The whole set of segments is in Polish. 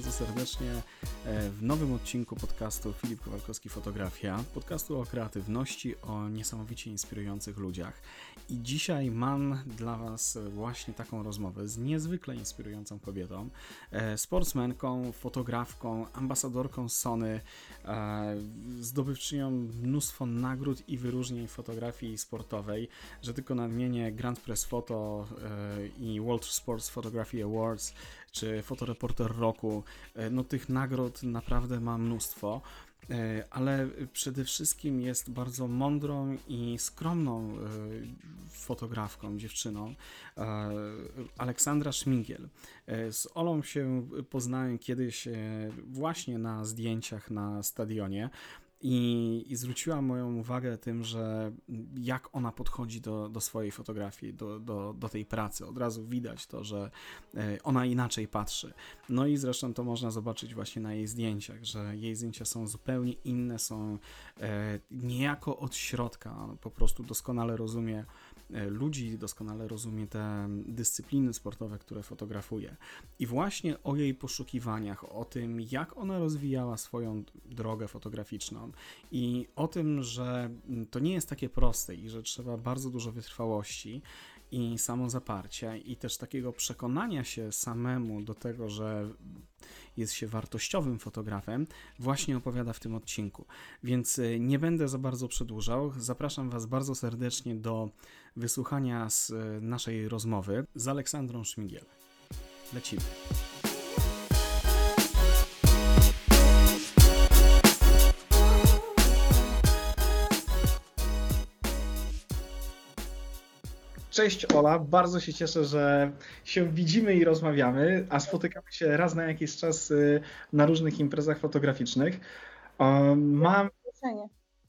bardzo serdecznie e, w nowym odcinku podcastu Filip Kowalkowski Fotografia, podcastu o kreatywności, o niesamowicie inspirujących ludziach. I dzisiaj mam dla Was właśnie taką rozmowę z niezwykle inspirującą kobietą, e, sportsmenką, fotografką, ambasadorką Sony, e, zdobywczynią mnóstwo nagród i wyróżnień fotografii sportowej, że tylko nadmienię Grand Press Photo i World Sports Photography Awards, czy fotoreporter roku. E, no tych nagród naprawdę ma mnóstwo e, ale przede wszystkim jest bardzo mądrą i skromną e, fotografką, dziewczyną. Aleksandra Szmigiel. Z Olą się poznałem kiedyś właśnie na zdjęciach na stadionie. I, I zwróciła moją uwagę tym, że jak ona podchodzi do, do swojej fotografii, do, do, do tej pracy. Od razu widać to, że e, ona inaczej patrzy. No i zresztą to można zobaczyć właśnie na jej zdjęciach, że jej zdjęcia są zupełnie inne, są e, niejako od środka. Po prostu doskonale rozumie ludzi, doskonale rozumie te dyscypliny sportowe, które fotografuje. I właśnie o jej poszukiwaniach, o tym, jak ona rozwijała swoją drogę fotograficzną i o tym, że to nie jest takie proste i że trzeba bardzo dużo wytrwałości i samozaparcia i też takiego przekonania się samemu do tego, że jest się wartościowym fotografem, właśnie opowiada w tym odcinku. Więc e, nie będę za bardzo przedłużał. Zapraszam Was bardzo serdecznie do wysłuchania z e, naszej rozmowy z Aleksandrą Szmigiel. Lecimy. Cześć Ola, bardzo się cieszę, że się widzimy i rozmawiamy, a spotykamy się raz na jakiś czas y, na różnych imprezach fotograficznych. Mam. Zaproszenie.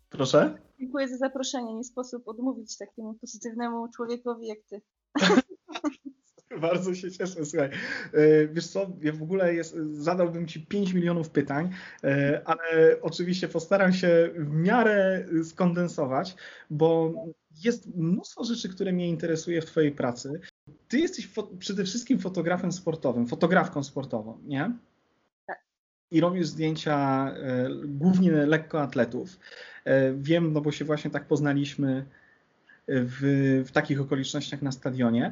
Proszę? Dziękuję za zaproszenie. Nie sposób odmówić takiemu pozytywnemu człowiekowi jak ty. Bardzo się cieszę, słuchaj. Y, wiesz co, ja w ogóle jest, zadałbym Ci 5 milionów pytań, y, ale oczywiście postaram się w miarę skondensować, bo jest mnóstwo rzeczy, które mnie interesuje w Twojej pracy. Ty jesteś przede wszystkim fotografem sportowym, fotografką sportową, nie? Tak. I robisz zdjęcia e, głównie lekkoatletów. E, wiem, no bo się właśnie tak poznaliśmy w, w takich okolicznościach na stadionie.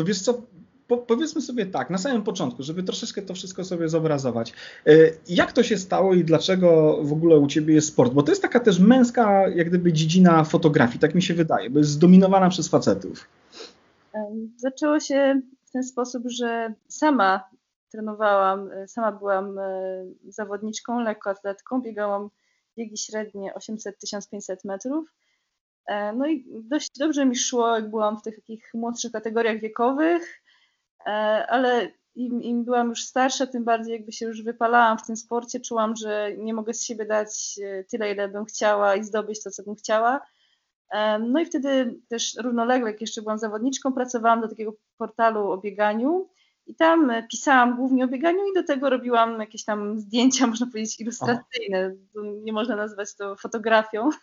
To wiesz co, po, powiedzmy sobie tak, na samym początku, żeby troszeczkę to wszystko sobie zobrazować. E, jak to się stało i dlaczego w ogóle u Ciebie jest sport? Bo to jest taka też męska, jak gdyby dziedzina fotografii, tak mi się wydaje, bo jest zdominowana przez facetów. Zaczęło się w ten sposób, że sama trenowałam, e, sama byłam e, zawodniczką, lekkoatletką, biegałam biegi średnie 800-1500 metrów. No i dość dobrze mi szło, jak byłam w tych takich młodszych kategoriach wiekowych. E, ale im, im byłam już starsza, tym bardziej jakby się już wypalałam w tym sporcie, czułam, że nie mogę z siebie dać e, tyle, ile bym chciała i zdobyć to, co bym chciała. E, no i wtedy też równolegle, jak jeszcze byłam zawodniczką, pracowałam do takiego portalu o bieganiu i tam pisałam głównie o bieganiu i do tego robiłam jakieś tam zdjęcia, można powiedzieć, ilustracyjne. Nie można nazwać to fotografią.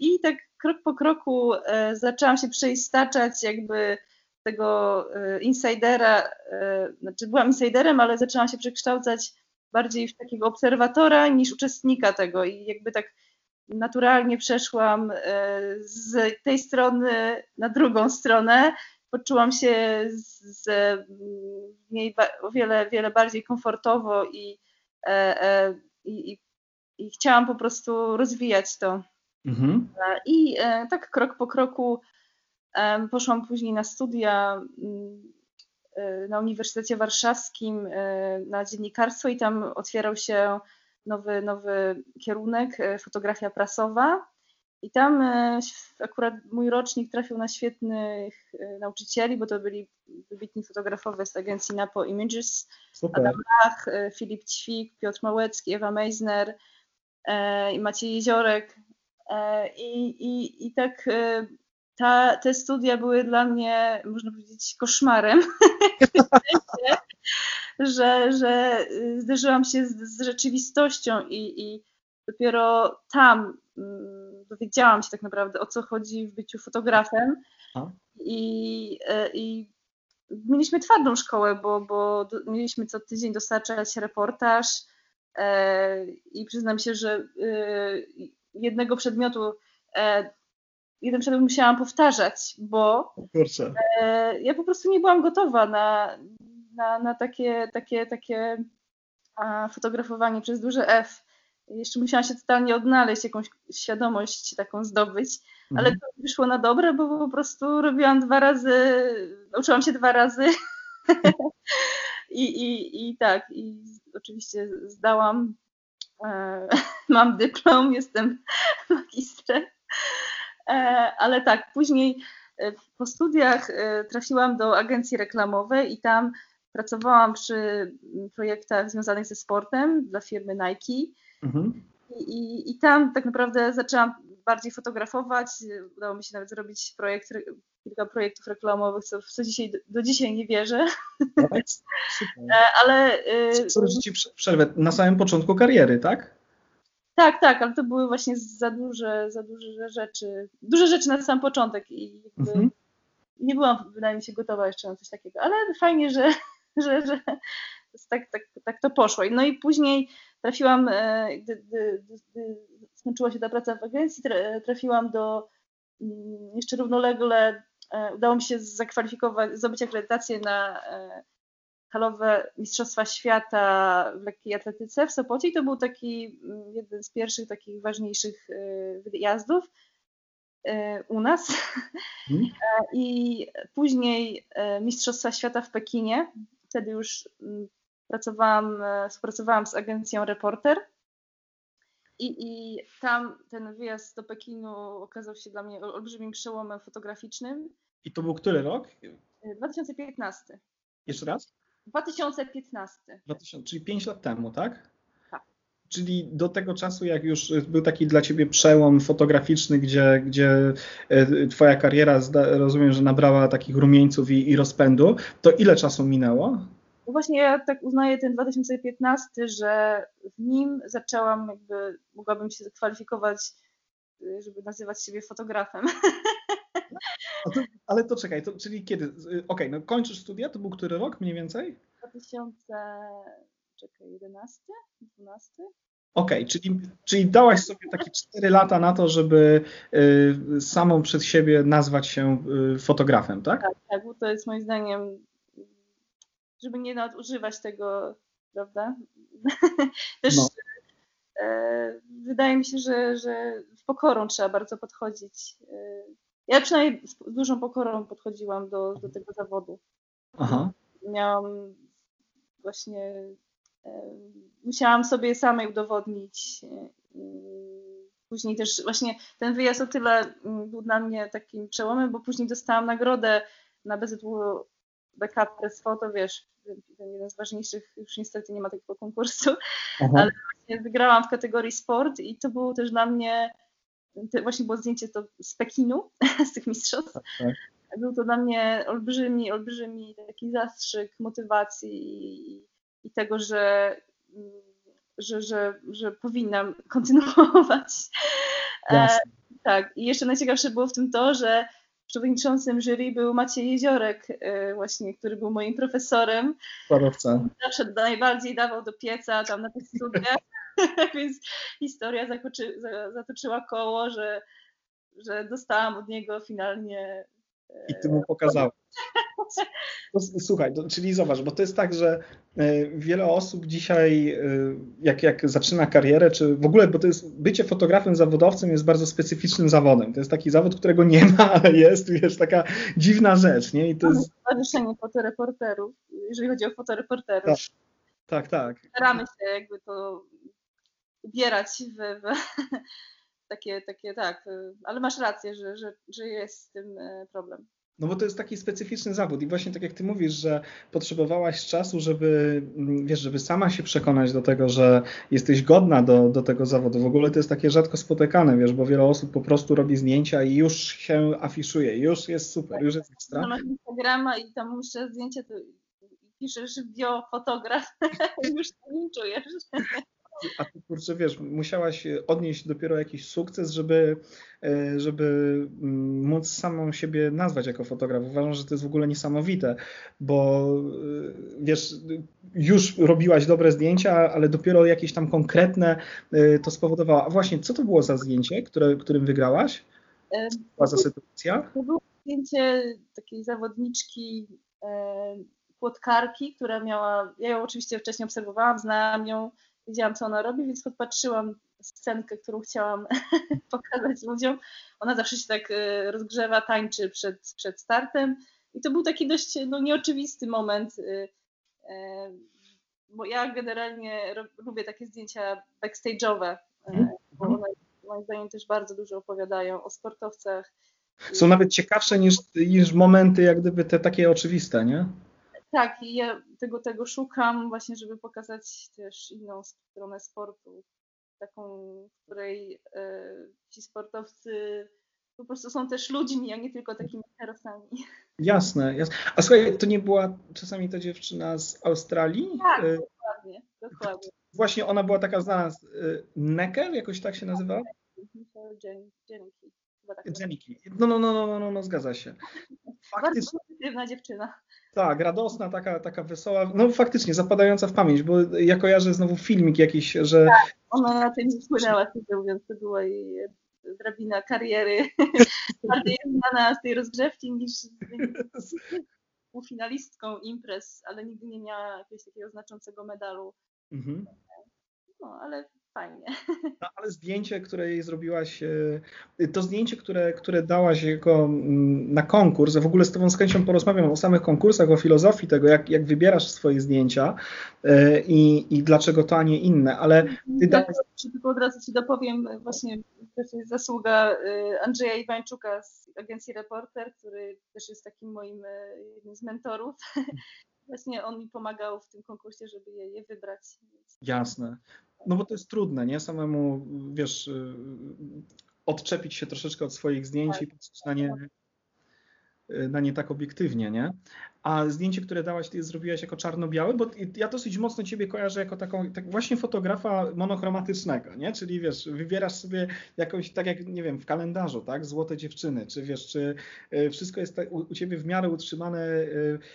I tak krok po kroku zaczęłam się przeistaczać jakby tego e, insidera, e, znaczy byłam insiderem, ale zaczęłam się przekształcać bardziej w takiego obserwatora niż uczestnika tego i jakby tak naturalnie przeszłam e, z tej strony na drugą stronę. Poczułam się z, niej o wiele, wiele bardziej komfortowo i, i, i chciałam po prostu rozwijać to. Mhm. I tak krok po kroku Poszłam później na studia mm, e, na Uniwersytecie Warszawskim e, na dziennikarstwo i tam otwierał się nowy, nowy kierunek, e, fotografia prasowa. I tam akurat mój rocznik trafił na świetnych nauczycieli, bo to byli wybitni fotografowie z agencji Napo Images, Super. Adam Lach, Filip Ćwik, Piotr Małecki, Ewa Meisner i Maciej Jeziorek. I, i, i tak ta, te studia były dla mnie, można powiedzieć, koszmarem. że, że zderzyłam się z, z rzeczywistością i, i, dopiero tam mm, dowiedziałam się tak naprawdę o co chodzi w byciu fotografem. I, i mieliśmy twardą szkołę, bo, bo mieliśmy co tydzień dostarczać reportaż e, i przyznam się, że e, jednego przedmiotu, e, jeden przedmiot musiałam powtarzać, bo e, ja po prostu nie byłam gotowa na, na, na takie, takie, takie fotografowanie przez duże F. Jeszcze musiałam się totalnie odnaleźć, jakąś świadomość taką zdobyć, ale mhm. to wyszło na dobre, bo po prostu robiłam dwa razy, nauczyłam się dwa razy I, i, i tak, i oczywiście zdałam, e, mam dyplom, jestem magistrem, e, ale tak, później e, po studiach e, trafiłam do agencji reklamowej i tam pracowałam przy projektach związanych ze sportem dla firmy Nike. Mhm. I, i, I tam tak naprawdę zaczęłam bardziej fotografować. Udało mi się nawet zrobić projekt, kilka projektów reklamowych, co, w co dzisiaj, do dzisiaj nie wierzę. Tak? E, ale. Sorry, ci przerwę. Na samym początku kariery, tak? Tak, tak, ale to były właśnie za duże, za duże rzeczy. Duże rzeczy na sam początek i mhm. nie byłam, wydaje mi się, gotowa jeszcze na coś takiego, ale fajnie, że, że, że tak, tak, tak to poszło. No i później trafiłam, e, gdy, gdy, gdy skończyła się ta praca w agencji, trafiłam do mm, jeszcze równolegle, e, udało mi się zakwalifikować, zdobyć akredytację na e, halowe Mistrzostwa Świata w lekkiej atletyce w Sopocie i to był taki mm, jeden z pierwszych takich ważniejszych wyjazdów u nas. Hmm. I później Mistrzostwa Świata w Pekinie. Wtedy już mm, pracowałam, e, współpracowałam z agencją Reporter i, i tam ten wyjazd do Pekinu okazał się dla mnie olbrzymim przełomem fotograficznym. I to był który rok? 2015. E, Jeszcze raz? 2015. 2000, czyli 5 lat temu, tak? Tak. Czyli do tego czasu, jak już był taki dla ciebie przełom fotograficzny, gdzie, gdzie e, twoja kariera, rozumiem, że nabrała takich rumieńców i, i rozpędu, to ile czasu minęło? No właśnie ja tak uznaję ten 2015, że w nim zaczęłam jakby, mogłabym się zakwalifikować, y, żeby nazywać siebie fotografem. To, ale to czekaj, to, czyli kiedy? Y, okej, okay, no kończysz studia, to był który rok mniej więcej? 2011, 12? Okej, okay, czyli, czyli dałaś sobie takie 4 lata na to, żeby y, samą przed siebie nazwać się y, fotografem, tak? Tak, tak, bo to jest moim zdaniem żeby nie nadużywać tego, prawda? Też no. e, wydaje mi się, że, że z pokorą trzeba bardzo podchodzić. E, ja przynajmniej z dużą pokorą podchodziłam do, do tego zawodu. Aha. Miałam właśnie, e, musiałam sobie samej udowodnić. Później też właśnie ten wyjazd o tyle mm, był dla mnie takim przełomem, bo później dostałam nagrodę na BZW backup press photo, wiesz, ten jeden z ważniejszych, już niestety nie ma takiego konkursu, Aha. ale właśnie wygrałam w kategorii sport i to było też dla mnie, właśnie było zdjęcie to z Pekinu, z tych mistrzostw. Tak, tak. Był to dla mnie olbrzymi, olbrzymi taki zastrzyk motywacji i, i tego, że, że, że, że powinnam kontynuować. E, tak, i jeszcze najciekawsze było w tym to, że przewodniczącym jury był Maciej Jeziorek, e, właśnie, który był moim profesorem. Parowca. Zawsze najbardziej dawał do pieca tam na tych studiach, więc historia zakoczy, zatoczyła koło, że, że dostałam od niego finalnie. I ty mu pokazałeś. Słuchaj, to, czyli zobacz, bo to jest tak, że e, wiele osób dzisiaj, e, jak, jak zaczyna karierę, czy w ogóle, bo to jest bycie fotografem, zawodowcem jest bardzo specyficznym zawodem. To jest taki zawód, którego nie ma, ale jest, wiesz, taka dziwna rzecz, nie? I to jest... Stowarzyszenie fotoreporterów, jeżeli chodzi o fotoreporterów. Tak, tak. tak. Staramy się jakby to ubierać w, w takie, takie, tak, ale masz rację, że, że, że jest z tym e, problem. No bo to jest taki specyficzny zawód i właśnie tak jak ty mówisz, że potrzebowałaś czasu, żeby, mm, wiesz, żeby sama się przekonać do tego, że jesteś godna do, do tego zawodu. W ogóle to jest takie rzadko spotykane, wiesz, bo wiele osób po prostu robi zdjęcia i już się afiszuje, już jest super, już jest ekstra. No masz Instagrama i tam muszę zdjęcie, to piszesz biofotograf, już to nie czujesz. A ty kurczę, wiesz, musiałaś odnieść dopiero jakiś sukces, żeby, e, żeby mm, móc samą siebie nazwać jako fotograf. Uważam, że to jest w ogóle niesamowite, bo e, wiesz, już robiłaś dobre zdjęcia, ale dopiero jakieś tam konkretne e, to spowodowało. A właśnie, co to było za zdjęcie, które, którym wygrałaś? Co była za sytuacja? To było zdjęcie takiej zawodniczki płotkarki, która miała, ja ją oczywiście wcześniej obserwowałam, znałam ją, wiedziałam co ona robi, więc podpatrzyłam scenkę, którą chciałam pokazać ludziom. Ona zawsze się tak e, rozgrzewa, tańczy przed, przed startem i to był taki dość no, nieoczywisty moment, e, e, bo ja generalnie lubię takie zdjęcia backstage'owe, bo mhm. one moim zdaniem też bardzo dużo opowiadają o sportowcach. Są nawet ciekawsze niż, niż momenty jak gdyby te takie oczywiste, nie? Tak, i ja tego, tego szukam właśnie, żeby pokazać też inną stronę sportu, taką, w której e, ci sportowcy po prostu są też ludźmi, a nie tylko takimi herosami. Jasne, jasne. A słuchaj, to nie była czasami ta dziewczyna z Australii? Tak, e, dokładnie, dokładnie. Właśnie ona była taka znana, e, Necker, jakoś tak się nazywa? Dzięki. Dzięki. No, no, no, no, no, no, no, zgadza się. Faktycznie. Bardzo pozytywna dziewczyna. Tak, radosna, taka, taka wesoła, no faktycznie zapadająca w pamięć, bo ja kojarzę znowu filmik jakiś, że... Tak, ona na tym wpłynęła, mówiąc, to była jej drabina kariery, bardziej znana z tej rozgrzewki niż finalistką imprez, ale nigdy nie miała jakiegoś takiego znaczącego medalu. Mhm. No, ale fajnie. No, ale zdjęcie, które jej zrobiłaś, e, to zdjęcie, które, które dałaś jako mm, na konkurs, w ogóle z Tobą z chęcią porozmawiam o samych konkursach, o filozofii tego, jak, jak wybierasz swoje zdjęcia e, i, i dlaczego to, a nie inne, ale Ty tak, dałaś... Tylko od razu Ci dopowiem, właśnie to jest zasługa e, Andrzeja Iwańczuka z agencji Reporter, który też jest takim moim jednym z mentorów. Właśnie on mi pomagał w tym konkursie, żeby je, je wybrać. Jasne. No bo to jest trudne, nie? Samemu, wiesz, y, odczepić się troszeczkę od swoich zdjęć tak. i patrzeć na nie, y, na nie tak obiektywnie, nie? A zdjęcie, które dałaś, ty zrobiłaś jako czarno-białe, bo ja dosyć mocno ciebie kojarzę jako taką, tak właśnie fotografa monochromatycznego, nie? Czyli wiesz, wybierasz sobie jakąś, tak jak, nie wiem, w kalendarzu, tak? Złote dziewczyny, czy wiesz, czy y, wszystko jest u, u ciebie w miarę utrzymane,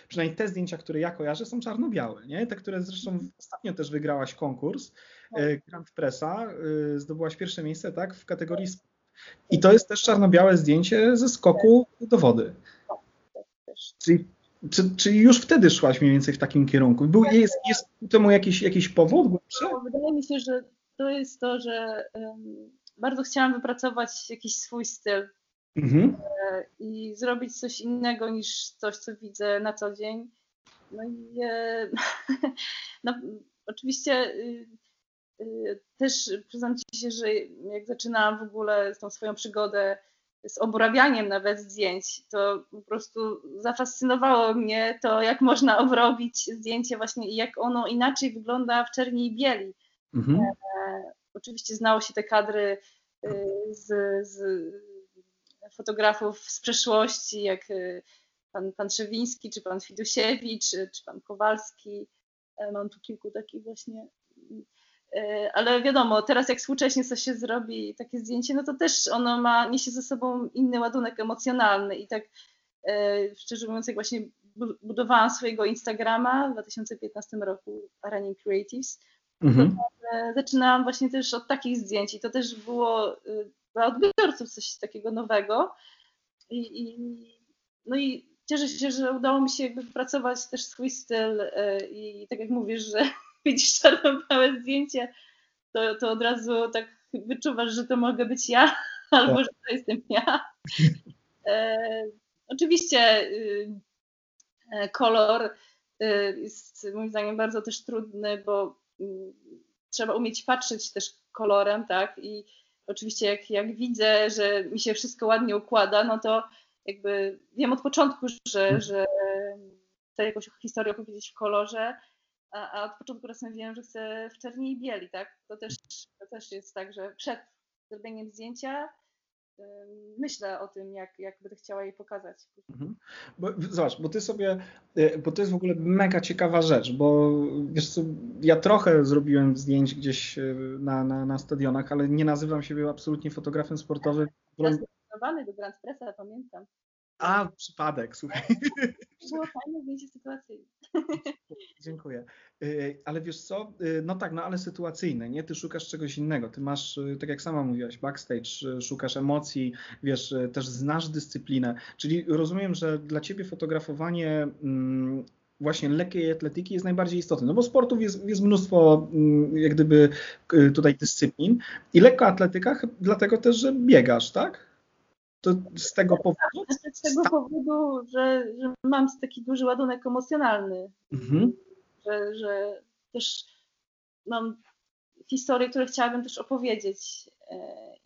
przynajmniej te zdjęcia, które ja kojarzę, są czarno-białe, nie? Te, które zresztą ostatnio też wygrałaś konkurs, E, Grand Pressa, zdobyłaś pierwsze miejsce, tak, w kategorii i to jest też czarno-białe zdjęcie ze skoku do wody. Czyli, czy, czyli już wtedy szłaś mniej więcej w takim kierunku. Był, jest, jest temu jakiś, jakiś powód? No, wydaje mi się, że to jest to, że um, bardzo chciałam wypracować jakiś swój styl mhm. e, i zrobić coś innego niż coś, co widzę na co dzień. No i e, no, oczywiście y, Y, też przyznam Ci się, że jak zaczynałam w ogóle tą swoją przygodę z obrabianiem nawet zdjęć, to po prostu zafascynowało mnie to, jak można obrobić zdjęcie właśnie i jak ono inaczej wygląda w czerni i bieli. Mhm. E, oczywiście znało się te kadry y, z, z, fotografów z przeszłości, jak y, pan, pan Trzewiński, czy pan Fidusiewicz, czy, czy pan Kowalski. E, mam tu kilku takich właśnie ale wiadomo, teraz jak współcześnie coś się zrobi, takie zdjęcie, no to też ono ma, niesie ze sobą inny ładunek emocjonalny. I tak e, szczerze mówiąc, jak właśnie budowałam swojego Instagrama w 2015 roku Running Creatives, mhm. e, zaczynałam właśnie też od takich zdjęć. I to też było dla odbiorców coś takiego nowego. I, i no i cieszę się, że udało mi się jakby wypracować też swój styl i tak jak mówisz, że widzisz czarno-białe zdjęcie, to, to od razu tak wyczuwasz, że to mogę być ja, albo tak. że to jestem ja. E, oczywiście y, e, kolor y, jest moim zdaniem bardzo też trudny, bo y, trzeba umieć patrzeć też kolorem, tak? I oczywiście jak, jak widzę, że mi się wszystko ładnie układa, no to jakby wiem od początku, że, mhm. że chcę jakąś historię opowiedzieć w kolorze, a, a od początku wiem, że chcę w czerni i bieli, tak? To też, to też jest tak, że przed zrobieniem zdjęcia myślę o tym, jak, jak będę chciała jej pokazać. Mhm. Bo, zobacz, bo ty sobie, y, bo to jest w ogóle mega ciekawa rzecz, bo wiesz co, ja trochę zrobiłem zdjęć gdzieś y, na, na, na stadionach, ale nie nazywam siebie absolutnie fotografem sportowym. Zastosowane do Grand Pressa, pamiętam. A, przypadek, słuchaj. Było fajne zdjęcie sytuacyjne. Dziękuję. Y, ale wiesz co, y, no tak, no ale sytuacyjne, nie? Ty szukasz czegoś innego. Ty masz, y, tak jak sama mówiłaś, backstage, szukasz emocji, wiesz, też znasz dyscyplinę. Czyli rozumiem, że dla ciebie fotografowanie mm, właśnie lekkiej atletyki jest najbardziej istotne, no bo sportów jest, jest mnóstwo mm, jak gdyby tutaj dyscyplin i lekka atletyka dlatego też, że biegasz, tak? To z tego powodu? Z tego powodu, że, że mam taki duży ładunek emocjonalny. Mhm. Że, że też mam historie, które chciałabym też opowiedzieć. E,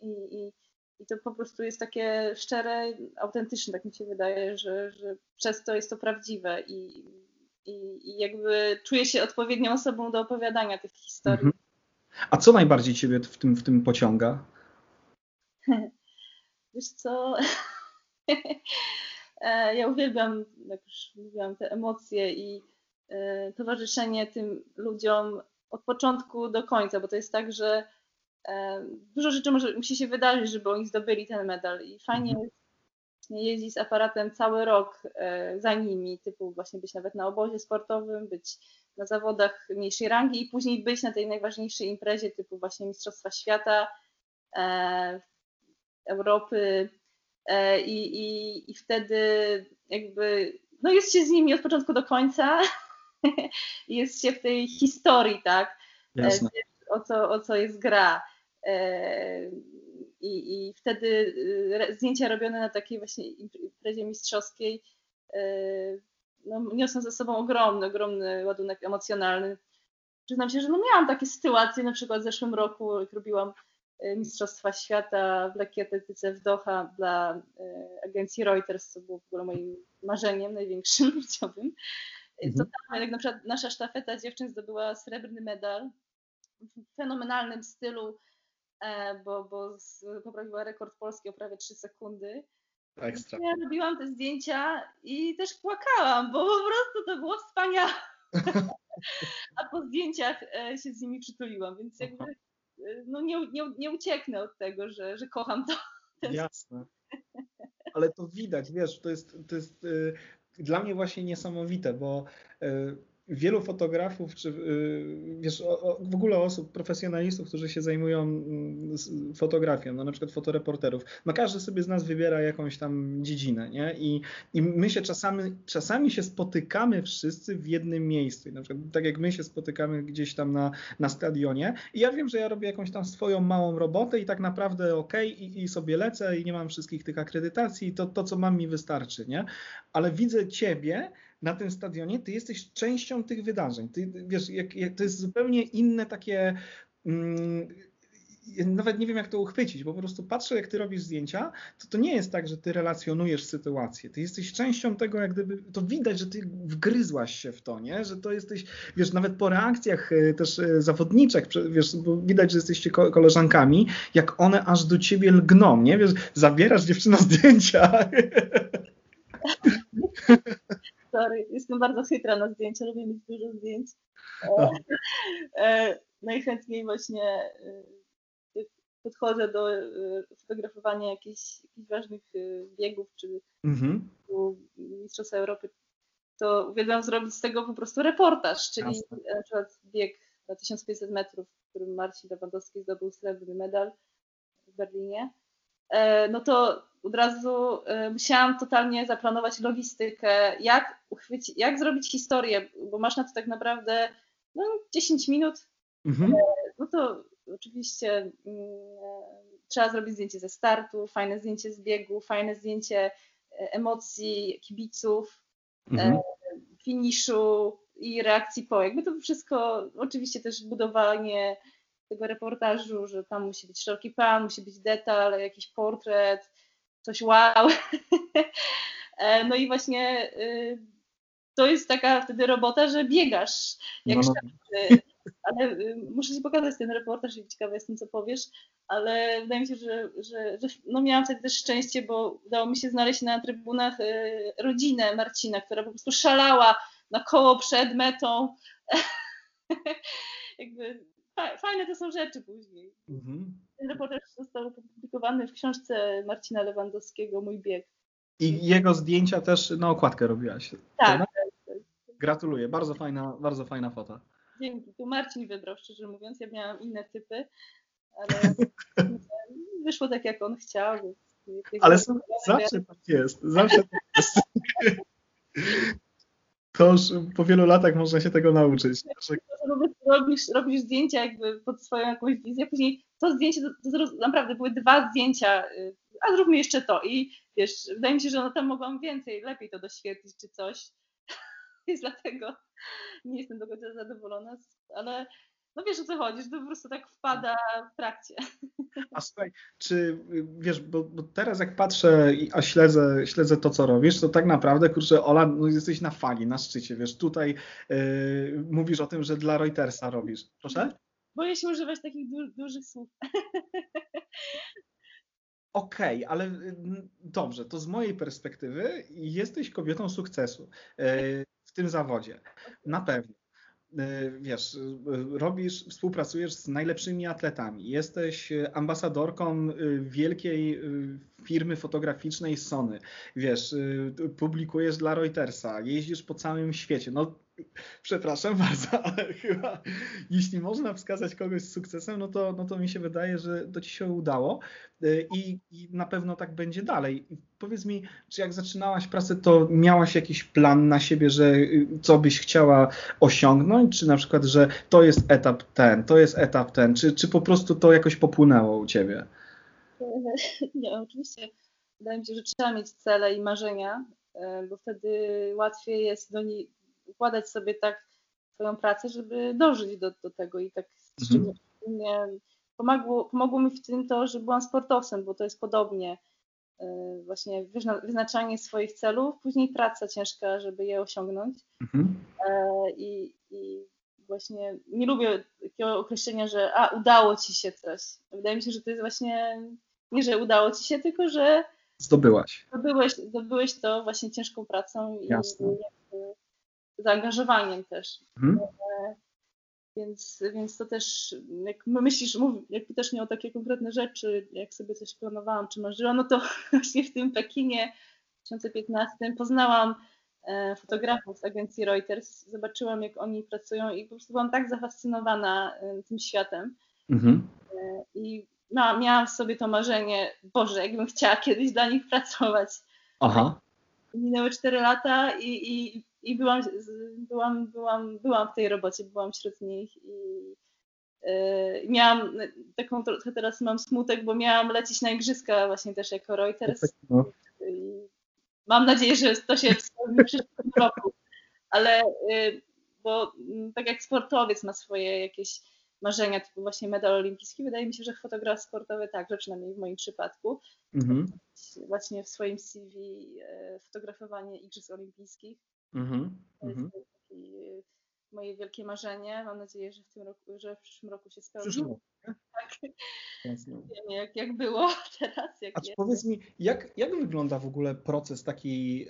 I, i, I to po prostu jest takie szczere, autentyczne, tak mi się wydaje, że, że przez to jest to prawdziwe i, i, i jakby czuję się odpowiednią osobą do opowiadania tych historii. Mhm. A co najbardziej Ciebie w tym, w tym pociąga? Wiesz co, e, ja uwielbiam, jak już mówiłam, te emocje i e, towarzyszenie tym ludziom od początku do końca, bo to jest tak, że e, dużo rzeczy może, musi się wydarzyć, żeby oni zdobyli ten medal i fajnie mhm. jest jeździć z aparatem cały rok za nimi, typu właśnie być nawet na obozie sportowym, być na zawodach mniejszej rangi i później być na tej najważniejszej imprezie typu właśnie Mistrzostwa Świata, Europy e, i, i, i wtedy jakby no jest się z nimi od początku do końca, jest się w tej historii, tak? E, Jasne. O co, o co jest gra. E, I, I wtedy zdjęcia robione na takiej właśnie imprezie mistrzowskiej no, niosą ze sobą ogromny, ogromny ładunek emocjonalny. Przyznam się, że no miałam takie sytuacje, na przykład w zeszłym roku, jak robiłam Mistrzostwa Świata w lekkiej atletyce w Doha dla y, agencji Reuters, co było w ogóle moim marzeniem największym życiowym. Y, mhm. To tam, jak na przykład nasza sztafeta dziewczyn zdobyła srebrny medal w fenomenalnym stylu, e, bo, bo poprawiła rekord polski o prawie 3 sekundy. Ekstra. Ja robiłam te zdjęcia i też płakałam, bo po prostu to było wspaniałe. A po zdjęciach e, się z nimi przytuliłam, więc jakby no nie, nie, nie ucieknę od tego, że, że kocham to. Jasne. Ale to widać, wiesz, to jest, to jest y, dla mnie właśnie niesamowite, bo y, wielu fotografów, czy y, wiesz, w ogóle osób, profesjonalistów, którzy się zajmują mm, fotografią, no na przykład fotoreporterów, no każdy sobie z nas wybiera jakąś tam dziedzinę, nie? I, i my się czasami, czasami się spotykamy wszyscy w jednym miejscu, na przykład tak jak my się spotykamy gdzieś tam na, na stadionie i ja wiem, że ja robię jakąś tam swoją małą robotę i tak naprawdę okej okay, i, i sobie lecę i nie mam wszystkich tych akredytacji, to, to co mam mi wystarczy, nie? Ale widzę ciebie, na tym stadionie, ty jesteś częścią tych wydarzeń. Ty, wiesz, jak, jak, to jest zupełnie inne takie. Mm, nawet nie wiem, jak to uchwycić, bo po prostu patrzę, jak ty robisz zdjęcia, to to nie jest tak, że ty relacjonujesz sytuację. Ty jesteś częścią tego, jak gdyby, to widać, że ty wgryzłaś się w to, nie? Że to jesteś, wiesz, nawet po reakcjach e, też e, zawodniczek, wiesz, bo widać, że jesteście koleżankami, jak one aż do ciebie lgną, nie? Wiesz, zabierasz dziewczyna zdjęcia. Sorry, jestem bardzo chytra na zdjęcia, lubię mieć dużo zdjęć. E, e, najchętniej właśnie e, podchodzę do fotografowania jakichś, jakichś ważnych biegów, czy mhm. Mistrzostw Europy, to uwielbiam zrobić z tego po prostu reportaż, czyli Jasne. na przykład bieg na 1500 metrów, w którym Marcin Lewandowski zdobył srebrny medal w Berlinie. No to od razu y, musiałam totalnie zaplanować logistykę, jak, uchwycić, jak zrobić historię, bo masz na to tak naprawdę no, 10 minut. Mhm. E, no to oczywiście mm, trzeba zrobić zdjęcie ze startu, fajne zdjęcie z biegu, fajne zdjęcie e, emocji kibiców, e, mhm. finiszu i reakcji po. Jakby to wszystko, oczywiście też budowanie tego reportażu, że tam musi być szeroki plan, musi być detal, jakiś portret, coś wow. E, no i właśnie y, to jest taka wtedy robota, że biegasz jak no, ale y, muszę Ci pokazać ten reportaż i ciekawa jestem, co powiesz, ale wydaje mi się, że, że, że no miałam wtedy też szczęście, bo udało mi się znaleźć na trybunach y, rodzinę Marcina, która po prostu szalała na koło przed metą. Jakby fajne to są rzeczy później. Mhm. Ten reportaż został opublikowany w książce Marcina Lewandowskiego Mój bieg. I jego zdjęcia też na okładkę robiłaś. Tak. tak, tak. Gratuluję, bardzo fajna, bardzo fajna fota. Dzięki. Tu Marcin wybrał, szczerze mówiąc. Ja miałam inne typy, ale wyszło tak, jak on chciał. Ale zawsze tak jest. Zawsze tak jest. To już po wielu latach można się tego nauczyć. Robisz, robisz zdjęcia jakby pod swoją jakąś wizję, później to zdjęcie, to, to naprawdę były dwa zdjęcia, y, a zróbmy jeszcze to. I wiesz, wydaje mi się, że no tam mogłam więcej, lepiej to doświetlić czy coś. Więc dlatego nie jestem do końca zadowolona, ale no wiesz o co chodzi, że to po prostu tak wpada w trakcie. A słuchaj, czy wiesz, bo, bo teraz jak patrzę, a śledzę, śledzę to, co robisz, to tak naprawdę, kurczę, Ola, no jesteś na fali, na szczycie, wiesz, tutaj yy, mówisz o tym, że dla Reutersa robisz. Proszę? Boję się używać takich du dużych słów. Okej, okay, ale mm, dobrze, to z mojej perspektywy jesteś kobietą sukcesu yy, w tym zawodzie. Na pewno. E, wiesz, e, robisz, współpracujesz z najlepszymi atletami, jesteś ambasadorką e, wielkiej firmy fotograficznej Sony, wiesz, publikujesz dla Reutersa, jeździsz po całym świecie. No, przepraszam bardzo, ale chyba jeśli można wskazać kogoś z sukcesem, no to, no to mi się wydaje, że to ci się udało i, i na pewno tak będzie dalej. Powiedz mi, czy jak zaczynałaś pracę, to miałaś jakiś plan na siebie, że y, co byś chciała osiągnąć, czy na przykład, że to jest etap ten, to jest etap ten, czy, czy po prostu to jakoś popłynęło u ciebie? Nie, oczywiście. Wydaje mi się, że trzeba mieć cele i marzenia, e, bo wtedy łatwiej jest do nich układać sobie tak swoją pracę, żeby dożyć do, do tego i tak mhm. szczególnie pomogło, pomogło mi w tym to, że byłam sportowcem, bo to jest podobnie E, właśnie wyznaczanie swoich celów, później praca ciężka, żeby je osiągnąć. Mhm. E, I, I, właśnie nie lubię takiego określenia, że a, udało ci się coś. Wydaje mi się, że to jest właśnie nie, że udało ci się, tylko że zdobyłaś. Zdobyłeś, zdobyłeś to właśnie ciężką pracą i, i zaangażowaniem też. Mhm. E, więc, więc to też, jak myślisz, jak pytasz mnie o takie konkretne rzeczy, jak sobie coś planowałam, czy marzyłam, no to właśnie w tym Pekinie w 2015 poznałam e, fotografów z agencji Reuters, zobaczyłam jak oni pracują i po prostu byłam tak zafascynowana e, tym światem. Mhm. I miałam w sobie to marzenie, Boże, jakbym chciała kiedyś dla nich pracować. Aha. Minęły 4 lata i, i i byłam, byłam, byłam, byłam w tej robocie, byłam wśród nich i yy, miałam taką trochę teraz mam smutek, bo miałam lecieć na igrzyska właśnie też jako Reuters. No. I mam nadzieję, że to się spełni w przyszłym roku. Ale yy, bo mm, tak jak sportowiec ma swoje jakieś marzenia, typu właśnie medal olimpijski, wydaje mi się, że fotograf sportowy także, przynajmniej w moim przypadku. Mhm. Właśnie w swoim CV e, fotografowanie igrzysk olimpijskich Mhm, to jest mhm. taki, moje wielkie marzenie. Mam nadzieję, że w tym roku, że w przyszłym roku się spełni. Przyszłym roku, tak. Wiem, jak, jak było teraz. Jak A jest. powiedz mi, jak, jak wygląda w ogóle proces taki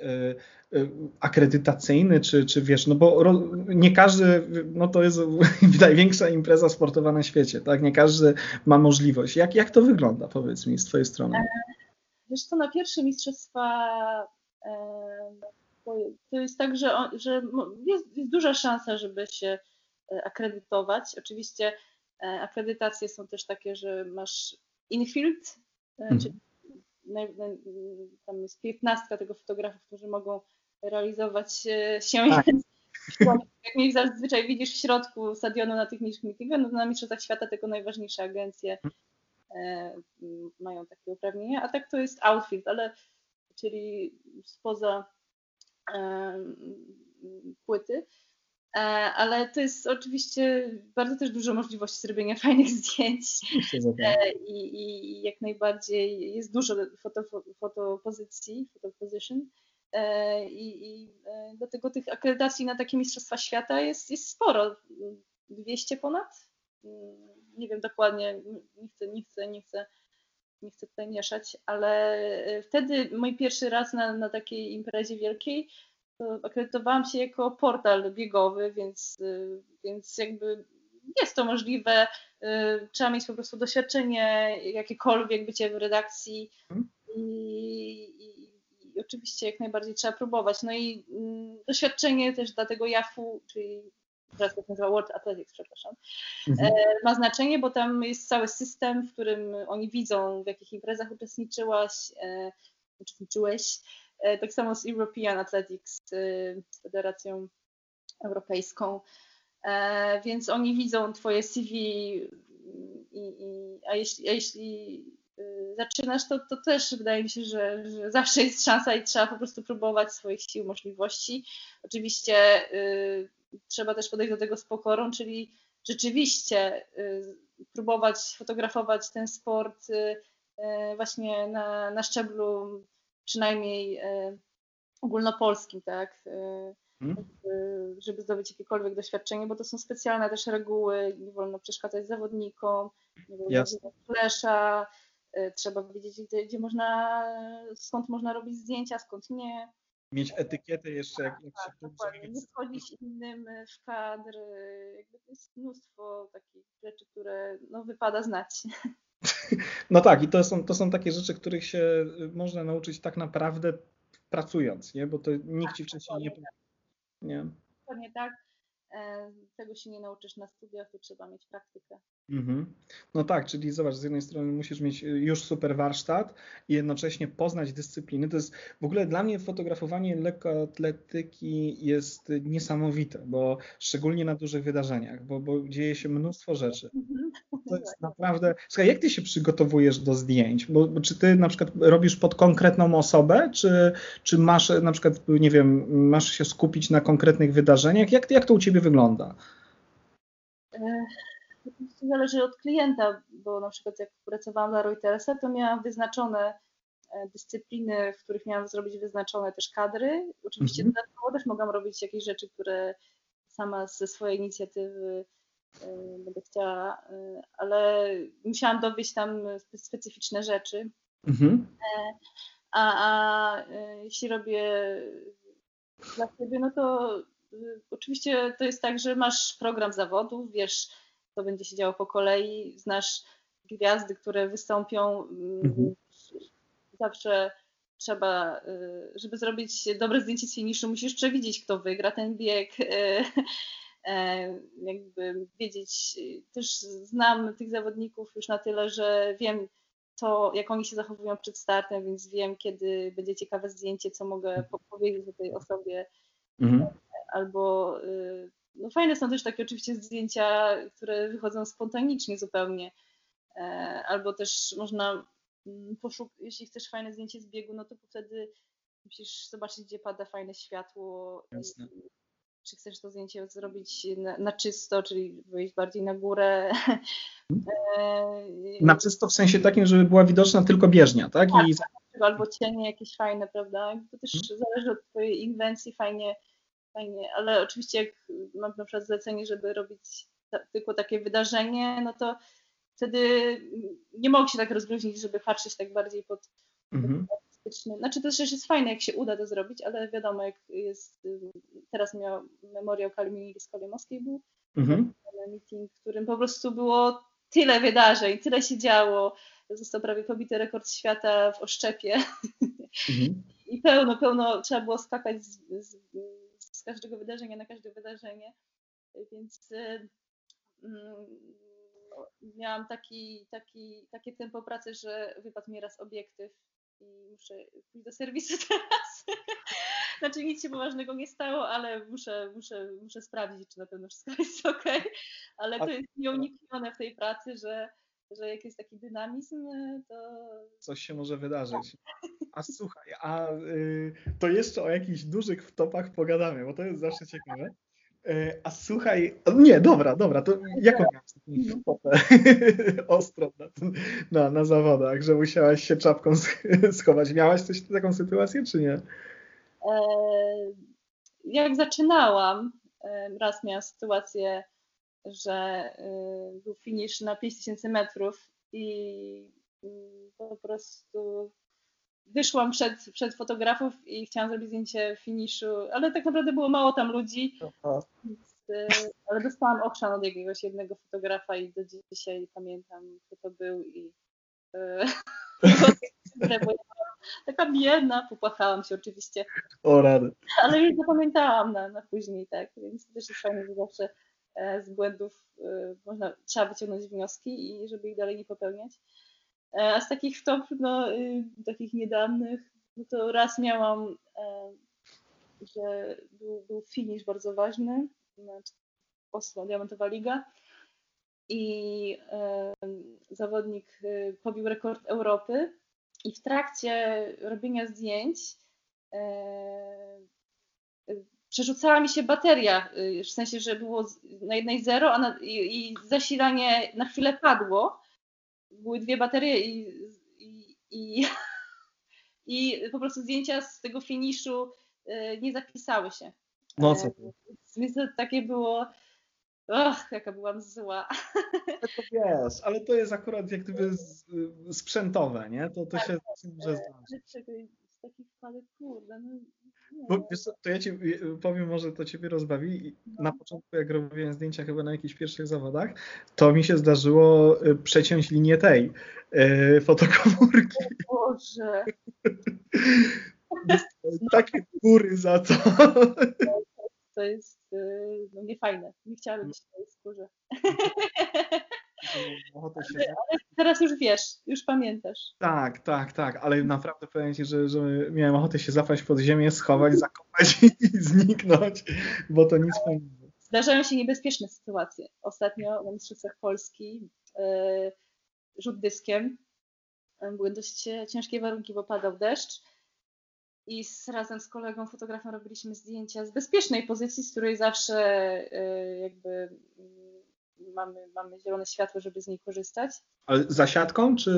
y, y, akredytacyjny, czy, czy wiesz, no bo ro, nie każdy, no to jest największa impreza sportowa na świecie, tak? Nie każdy ma możliwość. Jak, jak to wygląda, powiedz mi, z twojej strony? E, wiesz co, na pierwsze mistrzostwa to jest tak, że, on, że jest, jest, duża szansa, żeby się e, akredytować. Oczywiście e, akredytacje są też takie, że masz infield, hmm. czyli tam jest piętnastka tego fotografów, którzy mogą realizować się tak. jak mnie zazwyczaj widzisz w środku stadionu na tych niższych meetingach, no to na Mistrzostwach Świata tylko najważniejsze agencje hmm. mają takie uprawnienia, a tak to jest outfield, ale czyli spoza płyty. E, ale to jest oczywiście bardzo też dużo możliwości zrobienia fajnych zdjęć e, I, i jak najbardziej jest dużo foto, fotopozycji, fotoposition e, i, i dlatego tych akredytacji na takie Mistrzostwa Świata jest, jest sporo. 200 ponad. Mm, nie wiem dokładnie, nie chcę, nie chcę, nie chcę, nie chcę tutaj mieszać, ale wtedy mój pierwszy raz na, na takiej imprezie wielkiej to akredytowałam się jako portal biegowy, więc, więc jakby jest to możliwe. Trzeba mieć po prostu doświadczenie jakiekolwiek, bycie w redakcji mhm. i, i, i oczywiście jak najbardziej trzeba próbować. No i mm, doświadczenie też dla tego JAF-u, czyli teraz to nazywa World Athletics, przepraszam, mhm. E, ma znaczenie, bo tam jest cały system, w którym oni widzą, w jakich imprezach uczestniczyłaś, e, uczestniczyłeś. E, tak samo z European Athletics, z Federacją Europejską. Więc oni widzą twoje CV i, i, a, jeśli, a jeśli zaczynasz, to, to też wydaje mi się, że, że, zawsze jest szansa i trzeba po prostu próbować swoich sił, możliwości. Oczywiście y, trzeba też podejść do tego z pokorą, czyli rzeczywiście y, próbować fotografować ten sport y, y, właśnie na, na szczeblu przynajmniej ogólnopolskim, tak? Hmm. Żeby zdobyć jakiekolwiek doświadczenie, bo to są specjalne też reguły, nie wolno przeszkadzać zawodnikom, nie wolno flesza, trzeba wiedzieć, gdzie, gdzie można, skąd można robić zdjęcia, skąd nie mieć etykietę jeszcze, jak, jak tak, się dokładnie. Nie wchodzić innym e, w kadr. E, jakby to jest mnóstwo takich rzeczy, które no, wypada znać. No tak, i to są, to są takie rzeczy, których się y, można nauczyć tak naprawdę pracując, nie? Bo to nikt ci tak, wcześniej nie. Tak. nie. Dokładnie tak. E, tego się nie nauczysz na studiach, to trzeba mieć praktykę. Mhm. No tak, czyli zobacz, z jednej strony musisz mieć y, już super warsztat i jednocześnie poznać dyscypliny. To jest w ogóle dla mnie fotografowanie lekkoatletyki jest niesamowite, bo szczególnie na dużych wydarzeniach, bo, bo dzieje się mnóstwo rzeczy. Mhm. To jest naprawdę. Słuchaj, jak ty się przygotowujesz do zdjęć? Bo, bo, czy ty na przykład robisz pod konkretną osobę, czy, czy masz na przykład, nie wiem, masz się skupić na konkretnych wydarzeniach? Jak, jak to u ciebie wygląda? Oczywiście zależy od klienta, bo na przykład jak pracowałam dla Reutersa, to miałam wyznaczone e, dyscypliny, w których miałam zrobić wyznaczone też kadry. Oczywiście -hmm. dodatkowo też mogłam robić jakieś rzeczy, które sama ze swojej inicjatywy e, będę chciała, e, ale musiałam dowieść tam specyficzne rzeczy. -hmm. A, a jeśli robię dla siebie, no to oczywiście to jest tak, że masz program zawodów, wiesz, co będzie się działo po kolei. Znasz gwiazdy, które wystąpią. Mm, mhm. Zawsze trzeba, y, żeby zrobić dobre zdjęcie z finiszu, musisz przewidzieć, kto wygra ten bieg. E, jakby wiedzieć, też znam tych zawodników już na tyle, że wiem, to, jak oni się zachowują przed startem, więc wiem, kiedy będzie ciekawe zdjęcie, co mogę powiedzieć o tej osobie. Mhm. Albo y, no fajne są też takie oczywiście zdjęcia, które wychodzą spontanicznie zupełnie. E, albo też można mm, poszukać, jeśli chcesz fajne zdjęcie z biegu, no to wtedy musisz zobaczyć, gdzie pada fajne światło. Jasne. Czy chcesz to zdjęcie zrobić na, na czysto, czyli wyjść bardziej na górę. Mhm. E, na czysto w sensie takim, żeby była widoczna tylko bieżnia, tak? tak I... Albo cienie jakieś fajne, prawda? To też hmm. zależy od twojej inwencji, fajnie fajnie, ale oczywiście jak mam na przykład zlecenie, żeby robić ta, tylko takie wydarzenie, no to wtedy nie mogę się tak rozluźnić, żeby patrzeć tak bardziej pod, mhm. artystyczny. Znaczy to też jest fajne, jak się uda to zrobić, ale wiadomo, jak jest, teraz miał Memoriał Kalmini z Kolimowskiej był mhm. meeting, w którym po prostu było tyle wydarzeń, tyle się działo, został prawie pobity rekord świata w oszczepie mhm. i pełno, pełno trzeba było skakać z z każdego wydarzenia na każde wydarzenie, więc y, mm, miałam taki, taki, takie tempo pracy, że wypadł mi raz obiektyw i muszę pójść do serwisu teraz. znaczy nic się poważnego nie stało, ale muszę, muszę, muszę sprawdzić, czy na pewno wszystko jest ok. Ale to jest nieuniknione w tej pracy, że, że jak jest taki dynamizm, to. Coś się może wydarzyć. A słuchaj, a y, to jeszcze o jakichś dużych wtopach pogadamy, bo to jest zawsze ciekawe. Y, a słuchaj, nie, dobra, dobra, to jaką miałeś wtopę ostro na, na, na zawodach, że musiałaś się czapką schować? Miałaś coś taką sytuację, czy nie? E, jak zaczynałam, raz miałam sytuację że y, był finish na 5000 metrów i po prostu wyszłam przed, przed fotografów i chciałam zrobić zdjęcie finiszu, ale tak naprawdę było mało tam ludzi, więc, y, ale dostałam okrzan od jakiegoś jednego fotografa i do dzisiaj pamiętam, kto to był i taka biedna, popłakałam się oczywiście. O rady. Ale już zapamiętałam na, na później, tak, więc też jest fajne, że zawsze z błędów e, można, trzeba wyciągnąć wnioski i żeby ich dalej nie popełniać. E, a z takich top, no, y, takich niedawnych, no to raz miałam, że był, był bardzo ważny, Oslo, Diamentowa Liga i zawodnik pobił rekord Europy i w trakcie robienia zdjęć przerzucała mi się bateria, y, w sensie, że było na jednej zero, a na, i, i, zasilanie na chwilę padło. Były dwie baterie i, i, i, i po prostu zdjęcia z tego finiszu y, nie zapisały się. No co? Więc to takie było Och, jaka byłam zła. To wiesz, ale to jest akurat jak gdyby sprzętowe, nie? To, to tak, się może zdarzyć. Z takich wpadek, kurde, no bo wiesz co, to ja ci powiem, może to ciebie rozbawi. Na początku, jak robiłem zdjęcia chyba na jakichś pierwszych zawodach, to mi się zdarzyło y, przeciąć linię tej yy, fotokomórki. O Boże. Takie góry za to. To jest y, no, niefajne. Nie chciałabym być w tej skórze. Ale, ale teraz już wiesz, już pamiętasz. Tak, tak, tak, ale naprawdę powiem Ci, że, że miałem ochotę się zapaść pod ziemię, schować, zakopać i zniknąć, bo to nic fajnego. Zdarzają się niebezpieczne sytuacje. Ostatnio na Mistrzostwach Polski yy, rzut dyskiem. Były dość ciężkie warunki, bo padał deszcz i z, razem z kolegą fotografem robiliśmy zdjęcia z bezpiecznej pozycji, z której zawsze yy, jakby mamy, mamy zielone światło, żeby z niej korzystać. Ale za siatką, czy...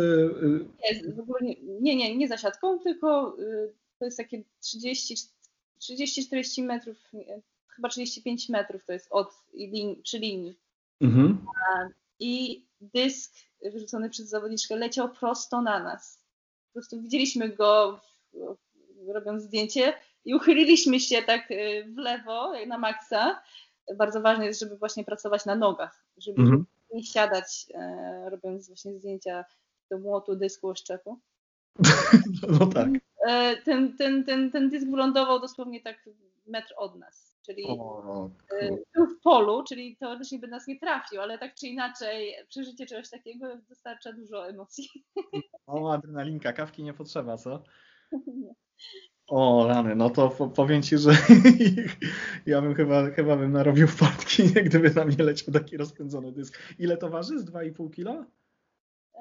Nie, w ogóle nie, nie, nie, nie za siatką, tylko y, to jest takie 30-40 metrów, chyba 35 metrów to jest od lin, przy linii. Mhm. I dysk wyrzucony przez zawodniczkę leciał prosto na nas. Po prostu widzieliśmy go robiąc zdjęcie i uchyliliśmy się tak y, w lewo, jak na maksa bardzo ważne jest, żeby właśnie pracować na nogach, żeby mhm. nie siadać, e, robiąc właśnie zdjęcia do młotu, dysku, oszczepu. No tak. E, ten, ten, ten, ten dysk wylądował dosłownie tak metr od nas, czyli o, e, był w polu, czyli teoretycznie by nas nie trafił, ale tak czy inaczej przeżycie czegoś takiego dostarcza dużo emocji. O, adrenalinka, kawki nie potrzeba, co? Nie. O, rany, no to powiem Ci, że ja bym chyba, chyba bym narobił wpadki, gdyby na mnie leciał taki rozpędzony dysk. Ile to waży? Z 2,5 kilo?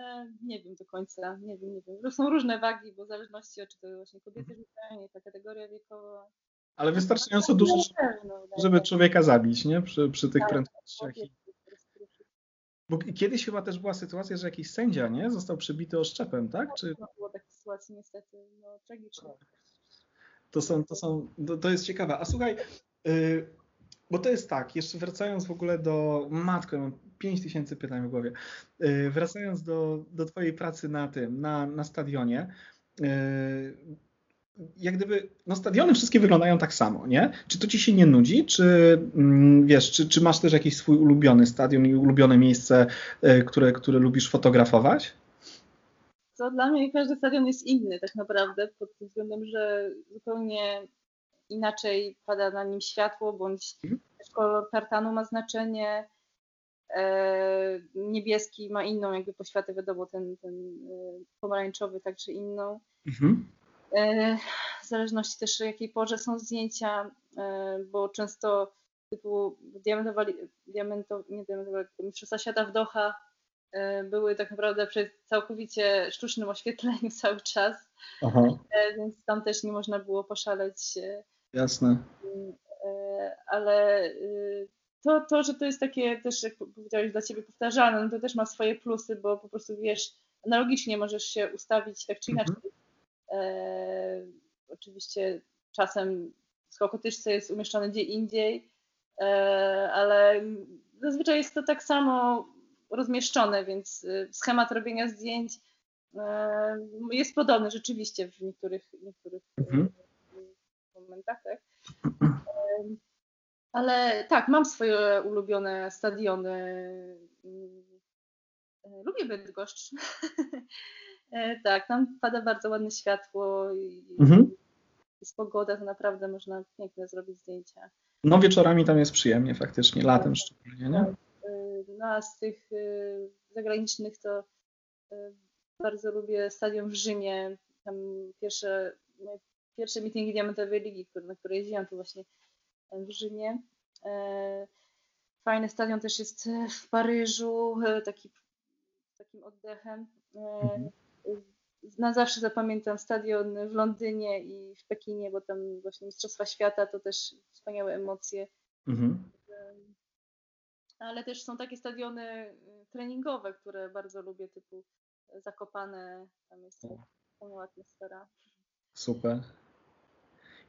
E, nie wiem do końca, nie wiem, nie wiem. Są różne wagi, bo w zależności od czy to właśnie kobiety rzucają, jaka kategoria wiekowa. Ale wystarczająco dużo, żeby człowieka zabić, nie? Przy, przy tych tak, prędkościach. Bo kiedyś chyba też była sytuacja, że jakiś sędzia, nie? Został przybity oszczepem, tak? Czy... No, było takiej sytuacji niestety, no tragiczne. To są, to są, to, jest ciekawe. A słuchaj, yy, bo to jest tak, jeszcze wracając w ogóle do, matko, mam 5 tysięcy pytań w głowie, yy, wracając do, do twojej pracy na tym, na, na stadionie, yy, jak gdyby, no stadiony wszystkie wyglądają tak samo, nie? Czy to ci się nie nudzi, czy mm, wiesz, czy, czy masz też jakiś swój ulubiony stadion i ulubione miejsce, y, które, które lubisz fotografować? Co dla mnie każdy stadion jest inny tak naprawdę, pod tym względem, że zupełnie inaczej pada na nim światło, bądź mhm. kolor tartanu ma znaczenie, e, niebieski ma inną jakby poświatę, wiadomo, ten, ten e, pomarańczowy także inną. Mhm. E, w zależności też jakiej porze są zdjęcia, e, bo często typu diamentowa, diamentowa nie diamentowa, mistrzostwa świata w Doha były tak naprawdę przy całkowicie sztucznym oświetleniu cały czas, Aha. E, więc tam też nie można było poszaleć. E, Jasne. Ale to, to, że to jest takie też, jak powiedziałeś, dla ciebie powtarzalne, no to też ma swoje plusy, bo po prostu wiesz, analogicznie możesz się ustawić tak czy inaczej. Mhm. E, oczywiście czasem skokotyczce jest umieszczony gdzie indziej, e, ale zazwyczaj jest to tak samo rozmieszczone, więc schemat robienia zdjęć jest podobny rzeczywiście w niektórych, niektórych mhm. momentach. Tak? Ale tak, mam swoje ulubione stadiony. Lubię Bydgoszcz. tak, tam pada bardzo ładne światło i mhm. jest pogoda, to naprawdę można piękne zrobić zdjęcia. No wieczorami tam jest przyjemnie faktycznie, latem tak. szczególnie, nie? No a z tych zagranicznych to bardzo lubię stadion w Rzymie. Tam pierwsze, pierwsze meetingi Diamentowej Ligi, na które jeździłam, to właśnie w Rzymie. E, fajny stadion też jest w Paryżu, e, taki takim oddechem. E, mhm. Na zawsze zapamiętam stadion w Londynie i w Pekinie, bo tam właśnie Mistrzostwa Świata to też wspaniałe emocje. Mhm. Ale też są takie stadiony treningowe, które bardzo lubię, typu Zakopane, tam jest wspaniała atmosfera. Super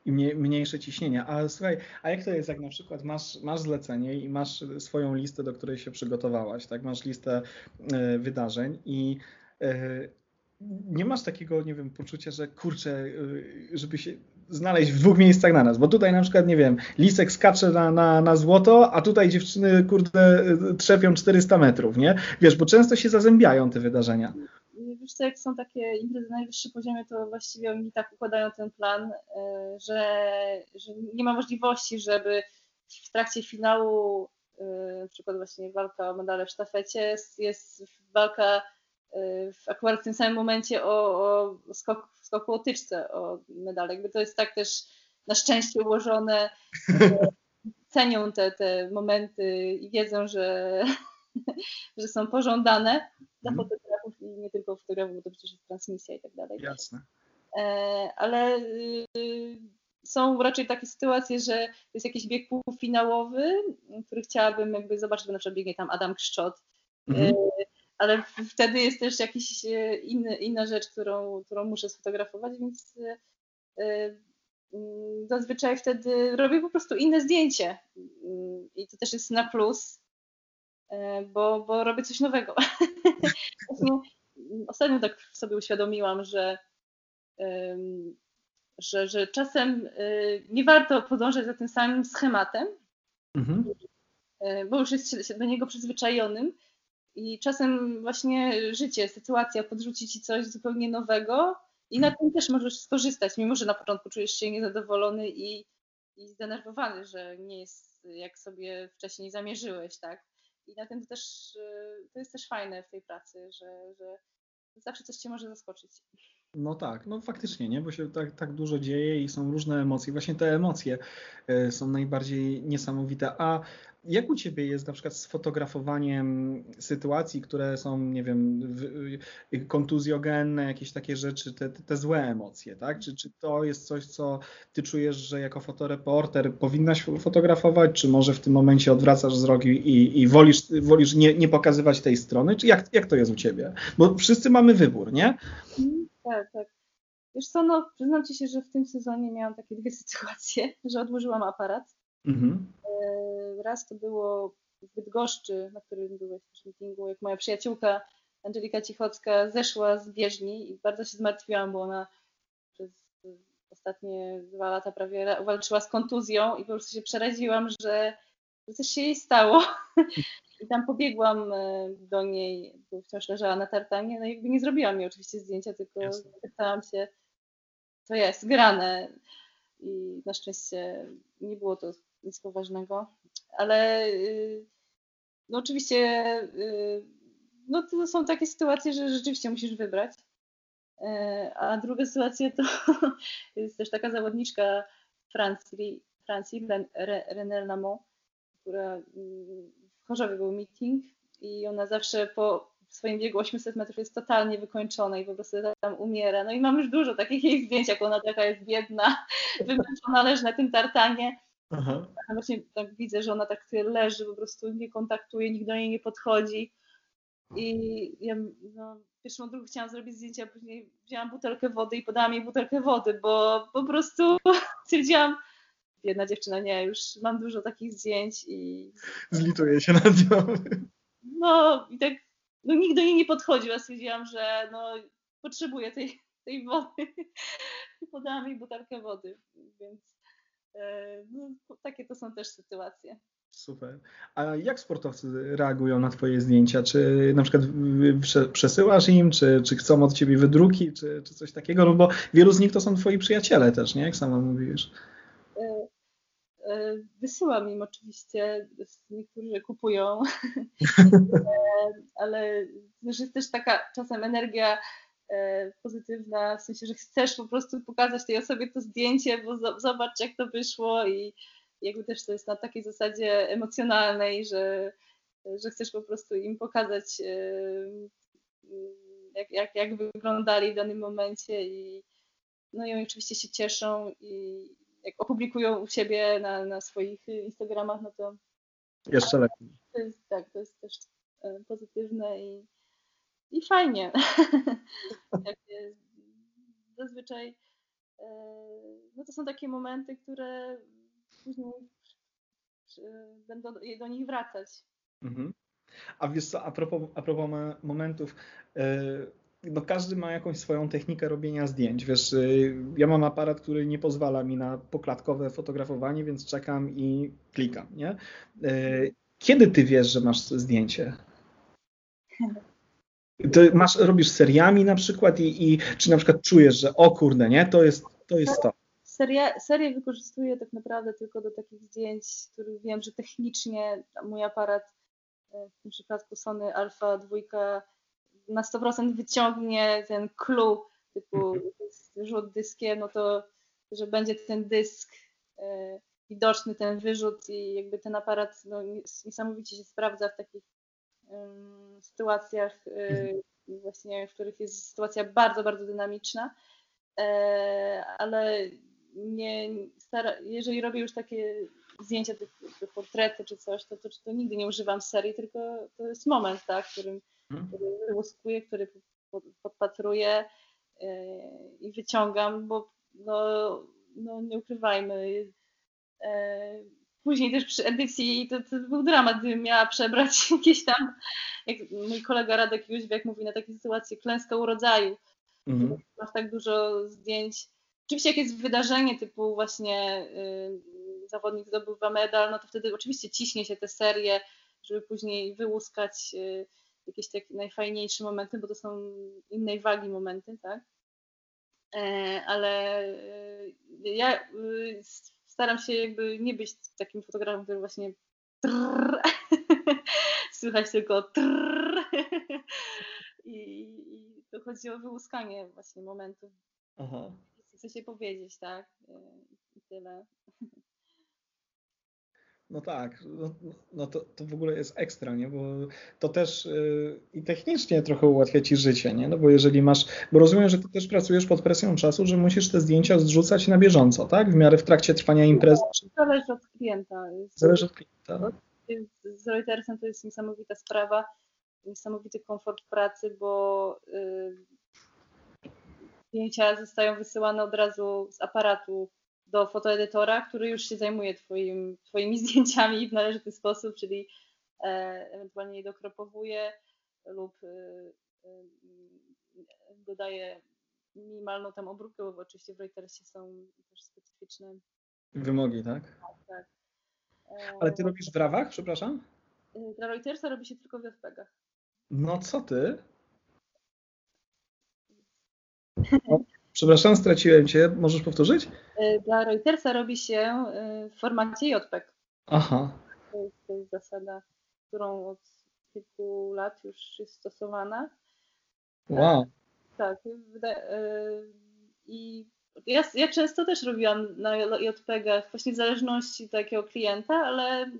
i mniej, mniejsze ciśnienie. Ale słuchaj, a jak to jest, jak na przykład masz, masz zlecenie i masz swoją listę, do której się przygotowałaś, tak? Masz listę y, wydarzeń i y, nie masz takiego, nie wiem, poczucia, że kurczę, y, żeby się znaleźć w dwóch miejscach na nas, bo tutaj na przykład, nie wiem, Lisek skacze na, na, na złoto, a tutaj dziewczyny, kurde, trzepią 400 metrów, nie? Wiesz, bo często się zazębiają te wydarzenia wiesz co, jak są takie imprezy na najwyższym poziomie, to właściwie oni tak układają ten plan, e, że, że nie ma możliwości, żeby w trakcie finału, e, na przykład właśnie walka o medale w sztafecie, jest, walka w, akurat w tym samym momencie o, o skok, skoku o tyczce, o medale. Jakby to jest tak też na szczęście ułożone, cenią te, te momenty i wiedzą, że, że są pożądane dla mm. fotografów i nie tylko fotografów, bo to przecież jest transmisja i tak dalej. Jasne. E, ale y, są raczej takie sytuacje, że jest jakiś bieg półfinałowy, który chciałabym jakby zobaczyć, bo na przykład biegnie tam Adam Kszczot, mm. Ale wtedy jest też jakiś e, inny, inna rzecz, którą, którą muszę sfotografować, więc mm, zazwyczaj wtedy robię po prostu inne zdjęcie mm, i to też jest na plus, E, bo, bo robię coś nowego. ostatnio tak sobie uświadomiłam, że, że, że czasem e, nie warto podążać za tym samym schematem, mhm. E, bo już jest się do niego przyzwyczajonym. I czasem właśnie życie, sytuacja podrzuci ci coś zupełnie nowego i na tym też możesz skorzystać, mimo że na początku czujesz się niezadowolony i, i zdenerwowany, że nie jest jak sobie wcześniej zamierzyłeś, tak? I na tym to też, y, to jest też fajne w tej pracy, że, że zawsze coś cię może zaskoczyć. No tak, no faktycznie, nie? Bo się tak, tak dużo dzieje i są różne emocje. Właśnie te emocje y, są najbardziej niesamowite. A jak u Ciebie jest na przykład z fotografowaniem sytuacji, które są, nie wiem, kontuzjogenne, jakieś takie rzeczy, te, te złe emocje, tak? Czy, czy to jest coś, co Ty czujesz, że jako fotoreporter powinnaś fotografować, czy może w tym momencie odwracasz wzrok i, i wolisz, wolisz nie, nie pokazywać tej strony? Czy jak, jak to jest u Ciebie? Bo wszyscy mamy wybór, nie? Tak, tak. Wiesz co, no przyznam Ci się, że w tym sezonie miałam takie dwie sytuacje, że odłożyłam aparat Mhm. E, raz to było w Bydgoszczy, na którym byłeś w meetingu, jak moja przyjaciółka Angelika Cichocka zeszła z bieżni i bardzo się zmartwiłam, bo ona przez ostatnie dwa lata prawie walczyła z kontuzją i po prostu się przeraziłam, że coś się jej stało. I tam pobiegłam e, do niej, bo wciąż leżała na tartanie, no i jakby nie zrobiłam jej oczywiście zdjęcia, tylko zapytałam się, co jest grane. I na szczęście nie było to nic poważnego, ale y, no oczywiście y, no to są takie sytuacje, że rzeczywiście musisz wybrać. E, a druga sytuacja to jest też taka zawodniczka Francji, Francji René Lamont, która mm, w Chorzowie był meeting i ona zawsze po swoim biegu 800 metrów jest totalnie wykończona i po prostu tam umiera. No i mam już dużo takich jej zdjęć, jak ona taka jest biedna, wymęczona, leży na tym tartanie Aha. właśnie tak widzę, że ona tak leży, po prostu nie kontaktuje, nikt do niej nie podchodzi. I ja no, pierwszą, drugą chciałam zrobić zdjęcie, a później wzięłam butelkę wody i podałam jej butelkę wody, bo po prostu stwierdziłam, biedna dziewczyna, nie, już mam dużo takich zdjęć i... Zlituję się nad nią. No i tak, no nikt do niej nie podchodził, a stwierdziłam, że no potrzebuję tej, tej wody. Podałam jej butelkę wody, więc e, no, takie to są też sytuacje. Super. A jak sportowcy reagują na Twoje zdjęcia? Czy na przykład przesyłasz im, czy, czy chcą od Ciebie wydruki, czy, czy coś takiego? No bo wielu z nich to są Twoi przyjaciele też, nie? Jak sama mówisz. E, e, wysyłam im oczywiście, niektórzy kupują, ale jest też taka czasem energia pozytywna, w sensie, że chcesz po prostu pokazać tej osobie to zdjęcie, bo zobacz jak to wyszło i jakby też to jest na takiej zasadzie emocjonalnej, że, że chcesz po prostu im pokazać, jak, jak, jak wyglądali w danym momencie i no i oni oczywiście się cieszą i jak opublikują u siebie na, na swoich Instagramach, no to jeszcze lepiej. To jest, tak, to jest też e, pozytywne i, i fajnie. Zazwyczaj e, no to są takie momenty, które później będą do nich wracać. Mhm. A wiesz co, a propos, a propos momentów, e, no każdy ma jakąś swoją technikę robienia zdjęć. Wiesz, e, ja mam aparat, który nie pozwala mi na poklatkowe fotografowanie, więc czekam i klikam, nie? E, kiedy ty wiesz, że masz zdjęcie? Masz, robisz seriami na przykład i, i czy na przykład czujesz, że o kurde, nie, to jest to. Jest to serię, serię wykorzystuję tak naprawdę tylko do takich zdjęć, których wiem, że technicznie mój aparat, w tym przypadku Sony Alpha 2, na 100% wyciągnie ten clue typu rzut dyskiem, no to że będzie ten dysk e, widoczny, ten wyrzut i jakby ten aparat no, niesamowicie się sprawdza w takich um, sytuacjach, y, właśnie w których jest sytuacja bardzo, bardzo dynamiczna. E, ale nie stara, jeżeli robię już takie zdjęcia, typu portrety czy coś, to, to, to nigdy nie używam serii, tylko to jest moment, tak, którym, który wyłuskuję, który podpatruję yy, i wyciągam, bo no, no nie ukrywajmy, yy, później też przy edycji to, to był dramat, gdybym miała przebrać jakieś tam, jak mój kolega Radek Jóźwiak mówi na takiej sytuacji, klęska urodzaju. Mm. Masz tak dużo zdjęć, Oczywiście jak jest wydarzenie typu właśnie y, zawodnik zdobywa medal, no to wtedy oczywiście ciśnie się te serie, żeby później wyłuskać y, jakieś takie najfajniejsze momenty, bo to są innej wagi momenty, tak? E, ale y, ja staram się jakby nie być takim fotografem, który właśnie trrr, słychać tylko trrr, i, i to chodzi o wyłuskanie właśnie momentów. Aha chce się powiedzieć, tak? I tyle. No tak, no, no to, to w ogóle jest ekstra, nie? Bo to też yy, i technicznie trochę ułatwia ci życie, nie? No bo jeżeli masz, bo rozumiem, że ty też pracujesz pod presją czasu, że musisz te zdjęcia zrzucać na bieżąco, tak? W miarę w trakcie trwania imprezy. Zależy od klienta. Zależy od klienta. Z Reutersem to jest niesamowita sprawa, niesamowity komfort pracy, bo yy, zdjęcia zostają wysyłane od razu z aparatu do fotoedytora, który już się zajmuje twoim, twoimi zdjęciami w należyty sposób, czyli e, ewentualnie je dokropowuje lub e, e, dodaje minimalną tam obróbkę, bo oczywiście w Reutersie są też specyficzne wymogi, tak? Tak, tak. Ale ty robisz w rawach, przepraszam? Dla Reutersa robi się tylko w JPEGach. No co ty? Przepraszam, straciłem cię. Możesz powtórzyć? E, dla Reutersa robi się e, w formacie JPEG. Aha. To jest, to jest zasada, którą od kilku lat już jest stosowana. Wow. Tak. E, I ja, ja często też robiłam na JPEGach, właśnie w zależności takiego klienta, ale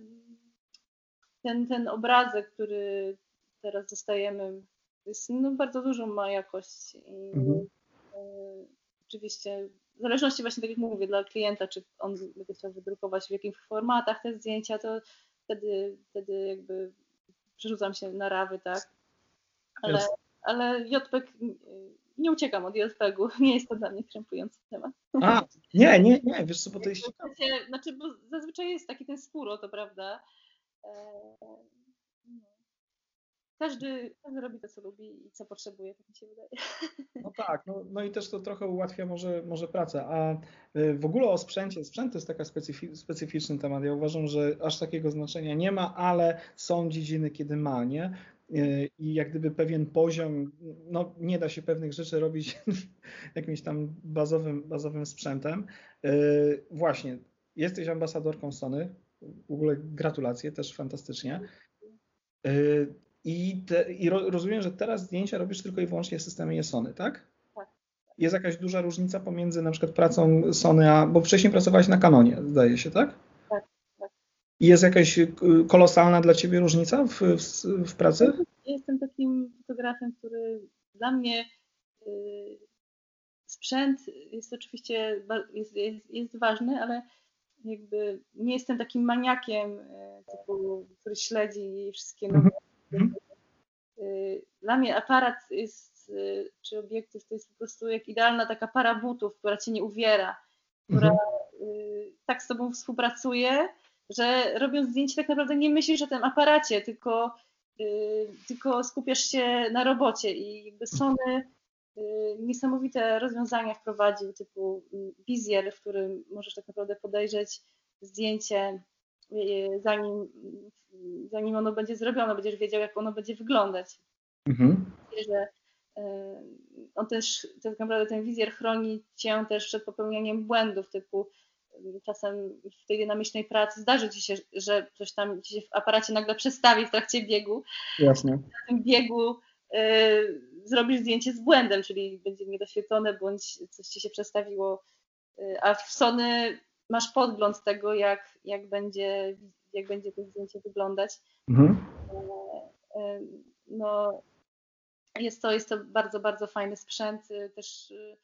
ten, ten obrazek, który teraz dostajemy, jest, no, bardzo dużą ma jakość. I mhm. Oczywiście w zależności właśnie tak jak mówię, dla klienta, czy on będzie chciał wydrukować w jakich formatach te zdjęcia, to wtedy, wtedy jakby przerzucam się na rawy, tak? Ale, yes. ale JPEG, nie uciekam od JPEG-u, nie jest to dla mnie krępujący temat. A, nie, nie, nie, wiesz co, bo to jest ciekawe. Znaczy, bo zazwyczaj jest taki ten spór to, prawda? Każdy, każdy robi to, co lubi i co potrzebuje, tak mi się wydaje. No tak, no, no i też to trochę ułatwia może, może pracę. A y, w ogóle o sprzęcie, sprzęt to jest taka specyfi specyficzny temat. Ja uważam, że aż takiego znaczenia nie ma, ale są dziedziny, kiedy ma, nie? Y, I jak gdyby pewien poziom, no nie da się pewnych rzeczy robić jakimś tam bazowym, bazowym sprzętem. Y, właśnie, jesteś ambasadorką Sony, w ogóle gratulacje, też fantastycznie. I, te, I, rozumiem, że teraz zdjęcia robisz tylko i wyłącznie w systemie Sony, tak? Tak. Jest jakaś duża różnica pomiędzy na przykład pracą Sony, a, bo wcześniej pracowałaś na Canonie, zdaje się, tak? Tak, tak. I jest jakaś y, kolosalna dla Ciebie różnica w, w, w pracy? jestem takim fotografem, który dla mnie y, sprzęt jest oczywiście jest, jest, jest ważny, ale jakby nie jestem takim maniakiem, y, typu, który śledzi wszystkie nowe mhm. Mhm. Y, dla mnie aparat jest, y, czy obiektyw to jest po prostu jak idealna taka para butów, która cię nie uwiera, która mhm. Y, tak z tobą współpracuje, że robiąc zdjęcie tak naprawdę nie myślisz o tym aparacie, tylko, tylko skupiasz się na robocie i jakby Sony niesamowite rozwiązania wprowadził, typu wizjer, w którym możesz tak naprawdę podejrzeć zdjęcie zanim zanim ono będzie zrobione, będziesz wiedział, jak ono będzie wyglądać. Mhm. Że e, on też, tak naprawdę ten wizjer chroni cię też przed popełnianiem błędów, typu e, czasem w tej dynamicznej pracy zdarzy ci się, że coś tam ci się w aparacie nagle przestawi w trakcie biegu. Jasne. Na tym biegu y, zrobisz zdjęcie z błędem, czyli będzie niedoświetlone, bądź coś ci się przestawiło, y, a w Sony masz podgląd tego, jak, jak będzie jak będzie to zdjęcie wyglądać. Mhm. E, e, no, jest to, jest to bardzo, bardzo fajny sprzęt, y, też y,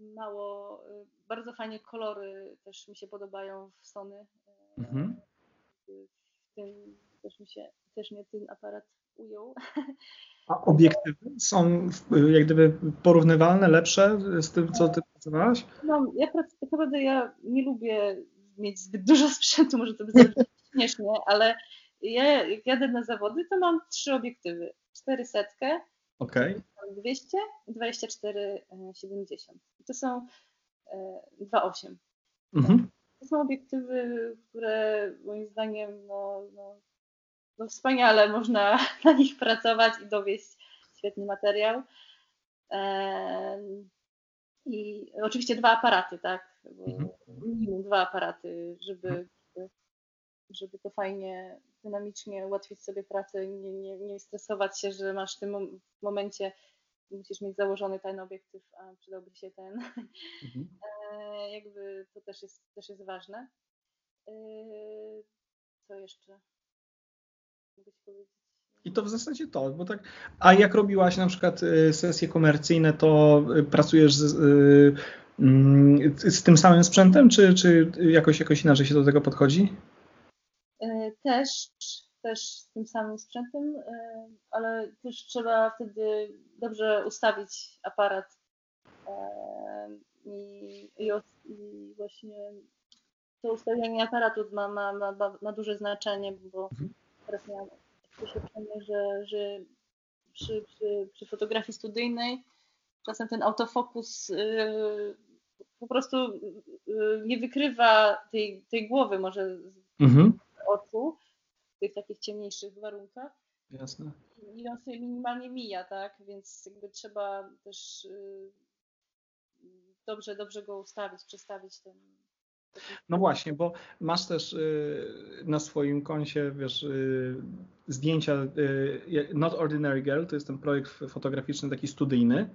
mało, y, bardzo fajnie kolory też mi się podobają w Sony. E, mhm. W tym też mi się, też mnie ten aparat ujął. A obiektywy są jak gdyby porównywalne, lepsze z tym, co ty pracowałaś? No, ja tak naprawdę ja nie lubię mieć zbyt dużo sprzętu, może to by śmiesznie, ale ja, jak jadę na zawody, to mam trzy obiektywy. 400, okay. 200 i 2470. to są 2.8. E, mhm. To są obiektywy, które moim zdaniem no, no, no wspaniale można na nich pracować i dowieść świetny materiał. I oczywiście dwa aparaty, tak? Mhm. Minimum dwa aparaty, żeby, żeby to fajnie, dynamicznie ułatwić sobie pracę nie, nie, nie stresować się, że masz w tym momencie musisz mieć założony ten obiektyw, a przydałby się ten. Mhm. E, jakby to też jest, też jest ważne. E, co jeszcze mogę ci powiedzieć? I to w zasadzie to, bo tak. A jak robiłaś na przykład y, sesje komercyjne, to y, pracujesz z, y, mm, z tym samym sprzętem, czy, czy jakoś, jakoś inaczej się do tego podchodzi? E, też, też z tym samym sprzętem, e, ale też trzeba wtedy dobrze ustawić aparat e, i, i, i właśnie to ustawienie aparatu ma, ma, ma, ma duże znaczenie, bo mhm. teraz miałam doświadczenie, że, że przy, przy, przy fotografii studyjnej czasem ten autofokus yy, po prostu yy, nie wykrywa tej, tej głowy może z mhm. oczu w tych takich ciemniejszych warunkach. Jasne. I on sobie minimalnie mija, tak? Więc jakby trzeba też yy, dobrze, dobrze go ustawić, przestawić ten, no właśnie, bo masz też y, na swoim koncie, wiesz, y, zdjęcia y, Not Ordinary Girl, to jest ten projekt fotograficzny taki studyjny,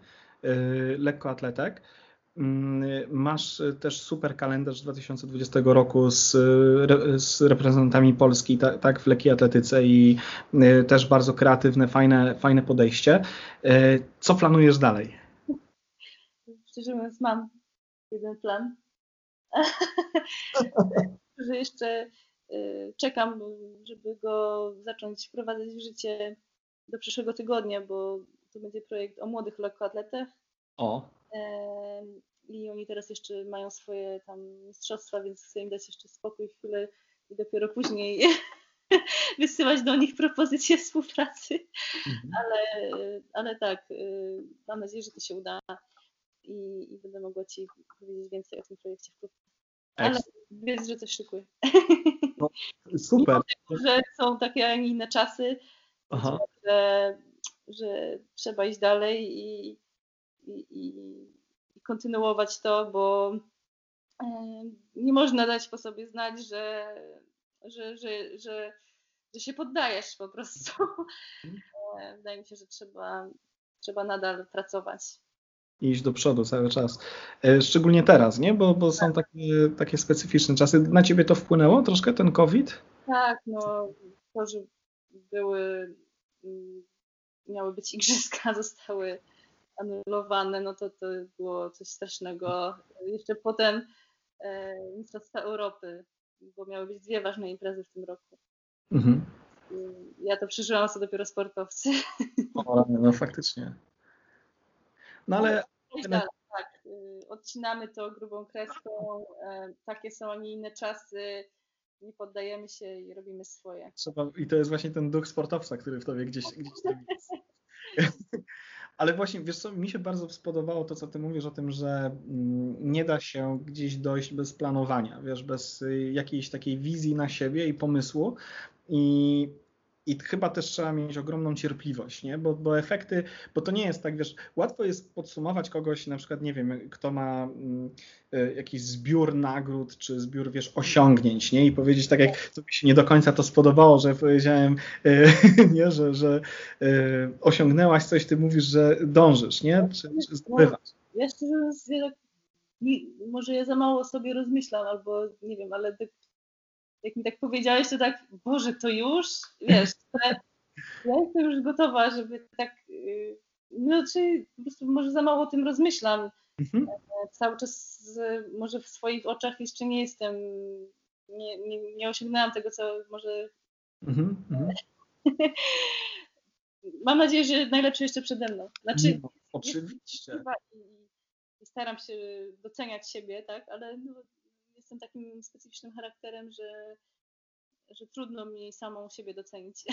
lekkoatletek. Mm, masz też super kalendarz 2020 roku z, z reprezentantami Polski, tak, tak, w lekkiej atletyce i też bardzo kreatywne, fajne, fajne podejście. Co planujesz dalej? Szczerze mówiąc, mam jeden plan, że jeszcze y, czekam, żeby go zacząć wprowadzać w życie do przyszłego tygodnia, bo to będzie projekt o młodych lekkoatletach. O. i oni teraz jeszcze mają swoje tam mistrzostwa, więc chcę im dać jeszcze spokój chwilę i dopiero później wysyłać do nich propozycje współpracy. Mhm. Ale, ale tak, y, mam nadzieję, że to się uda i, i będę mogła Ci powiedzieć więcej o tym projekcie wkrótce. Ale wiedz, że coś szykuję. No, super. Mimo, że są takie, a nie inne czasy, że, że trzeba iść dalej i, i, i, kontynuować to, bo nie można dać po sobie znać, że, że, że, że, że się poddajesz po prostu. Mhm. E, wydaje mi się, że trzeba, trzeba nadal pracować. I iść do przodu cały czas. E, szczególnie teraz, nie? Bo, bo są tak. takie, takie specyficzne czasy. Na ciebie to wpłynęło troszkę ten COVID? Tak, no to, że były, mm, miały być igrzyska, zostały anulowane, no to to było coś strasznego. Jeszcze potem e, Mistrzostwa Europy, bo miały być dwie ważne imprezy w tym roku. Mhm. Ja to przeżyłam, co dopiero sportowcy. O, no faktycznie. No ale... Tak, tak, odcinamy to grubą kreską, e, takie są, a nie inne czasy, nie poddajemy się i robimy swoje. Trzeba, I to jest właśnie ten duch sportowca, który w tobie gdzieś, gdzieś tam jest. Ale właśnie, wiesz co, mi się bardzo spodobało to, co ty mówisz o tym, że mm, nie da się gdzieś dojść bez planowania, wiesz, bez y, jakiejś takiej wizji na siebie i pomysłu. I i chyba też trzeba mieć ogromną cierpliwość, nie? Bo, bo efekty, bo to nie jest tak, wiesz, łatwo jest podsumować kogoś, na przykład, nie wiem, kto ma mm, y, jakiś zbiór nagród, czy zbiór, wiesz, osiągnięć, nie? I powiedzieć tak, jak to mi się nie do końca to spodobało, że powiedziałem, y, nie, że, że y, osiągnęłaś coś, ty mówisz, że dążysz, nie? Czy, czy zdobywasz. Ja szczerze może ja za mało sobie rozmyślam, albo nie wiem, ale tak jak mi tak powiedziałeś, to tak, Boże, to już, wiesz, ja jestem już gotowa, żeby tak, y, no czy po prostu może za mało o tym rozmyślam. Mhm. E, cały czas może w swoich oczach jeszcze nie jestem, nie, nie, nie osiągnęłam tego, co może... Mhm. mhm. Mam nadzieję, że najlepsze jeszcze przede mną. Znaczy, no, oczywiście. I, i staram się doceniać siebie, tak, ale no, jestem takim specyficznym charakterem, że, że trudno mi samą siebie docenić.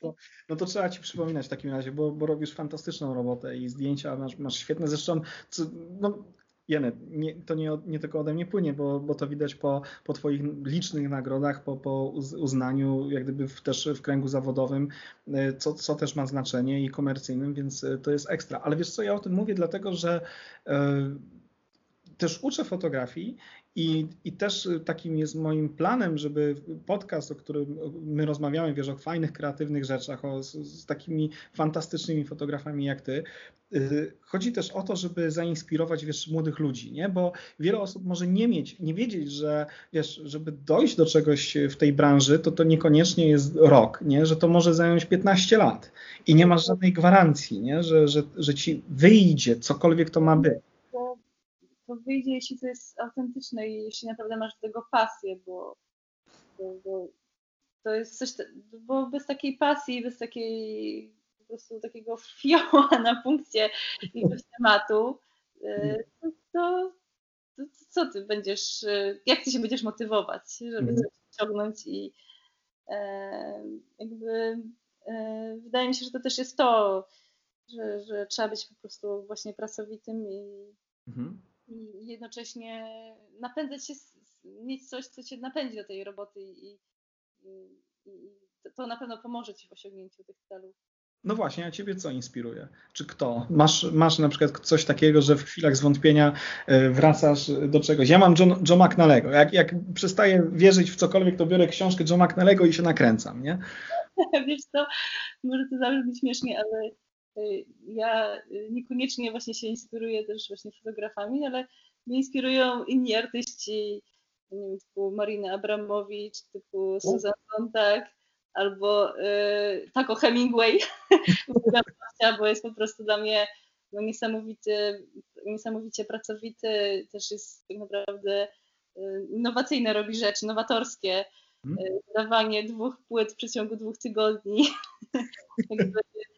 To, no to trzeba Ci przypominać w takim razie, bo, bo robisz fantastyczną robotę i zdjęcia masz, masz świetne. Zresztą, co, no, Jenet, nie, to nie, nie tylko ode mnie płynie, bo, bo to widać po, po Twoich licznych nagrodach, po, po uznaniu, jak gdyby w, też w kręgu zawodowym, e, co, co też ma znaczenie i komercyjnym, więc e, to jest ekstra. Ale wiesz co, ja o tym mówię dlatego, że e, też uczę fotografii i, I też takim jest moim planem, żeby podcast, o którym my rozmawiamy, wiesz, o fajnych, kreatywnych rzeczach, o, z, z takimi fantastycznymi fotografami jak ty, yy, chodzi też o to, żeby zainspirować, wiesz, młodych ludzi, nie? Bo wiele osób może nie mieć, nie wiedzieć, że, wiesz, żeby dojść do czegoś w tej branży, to to niekoniecznie jest rok, nie? Że to może zająć 15 lat i nie masz żadnej gwarancji, nie? Że, że, że ci wyjdzie cokolwiek to ma być to wyjdzie, jeśli to jest autentyczne i jeśli naprawdę masz do tego pasję, bo, bo, bo to jest coś, bo bez takiej pasji, bez takiej po prostu takiego fioła na punkcie jakiegoś tematu, y, to, to, to, co ty będziesz, y, jak ty się będziesz motywować, żeby mhm. coś ściągnąć i e, jakby e, wydaje mi się, że to też jest to, że, że trzeba być po prostu właśnie pracowitym i, mhm i jednocześnie napędzać się, mieć coś, co cię napędzi do tej roboty i, i, i to na pewno pomoże ci w osiągnięciu tych celów. No właśnie, a ciebie co inspiruje? Czy kto? Masz, masz na przykład coś takiego, że w chwilach zwątpienia e, wracasz do czegoś. Ja mam John, John McNalego. Jak, jak przestaję wierzyć w cokolwiek, to biorę książkę John McNalego i się nakręcam, nie? Wiesz co, może to zabrzmi śmiesznie, ale ja y, niekoniecznie właśnie się inspiruję też właśnie fotografami, ale mnie inspirują inni artyści, nie wiem, typu Marina Abramowicz, typu Susan Sontag, albo y, Taco Hemingway, bo jest po prostu dla mnie no, niesamowity, niesamowicie pracowity, też jest tak naprawdę innowacyjne, robi rzeczy, nowatorskie. Hmm. Wydawanie dwóch płyt w przeciągu dwóch tygodni.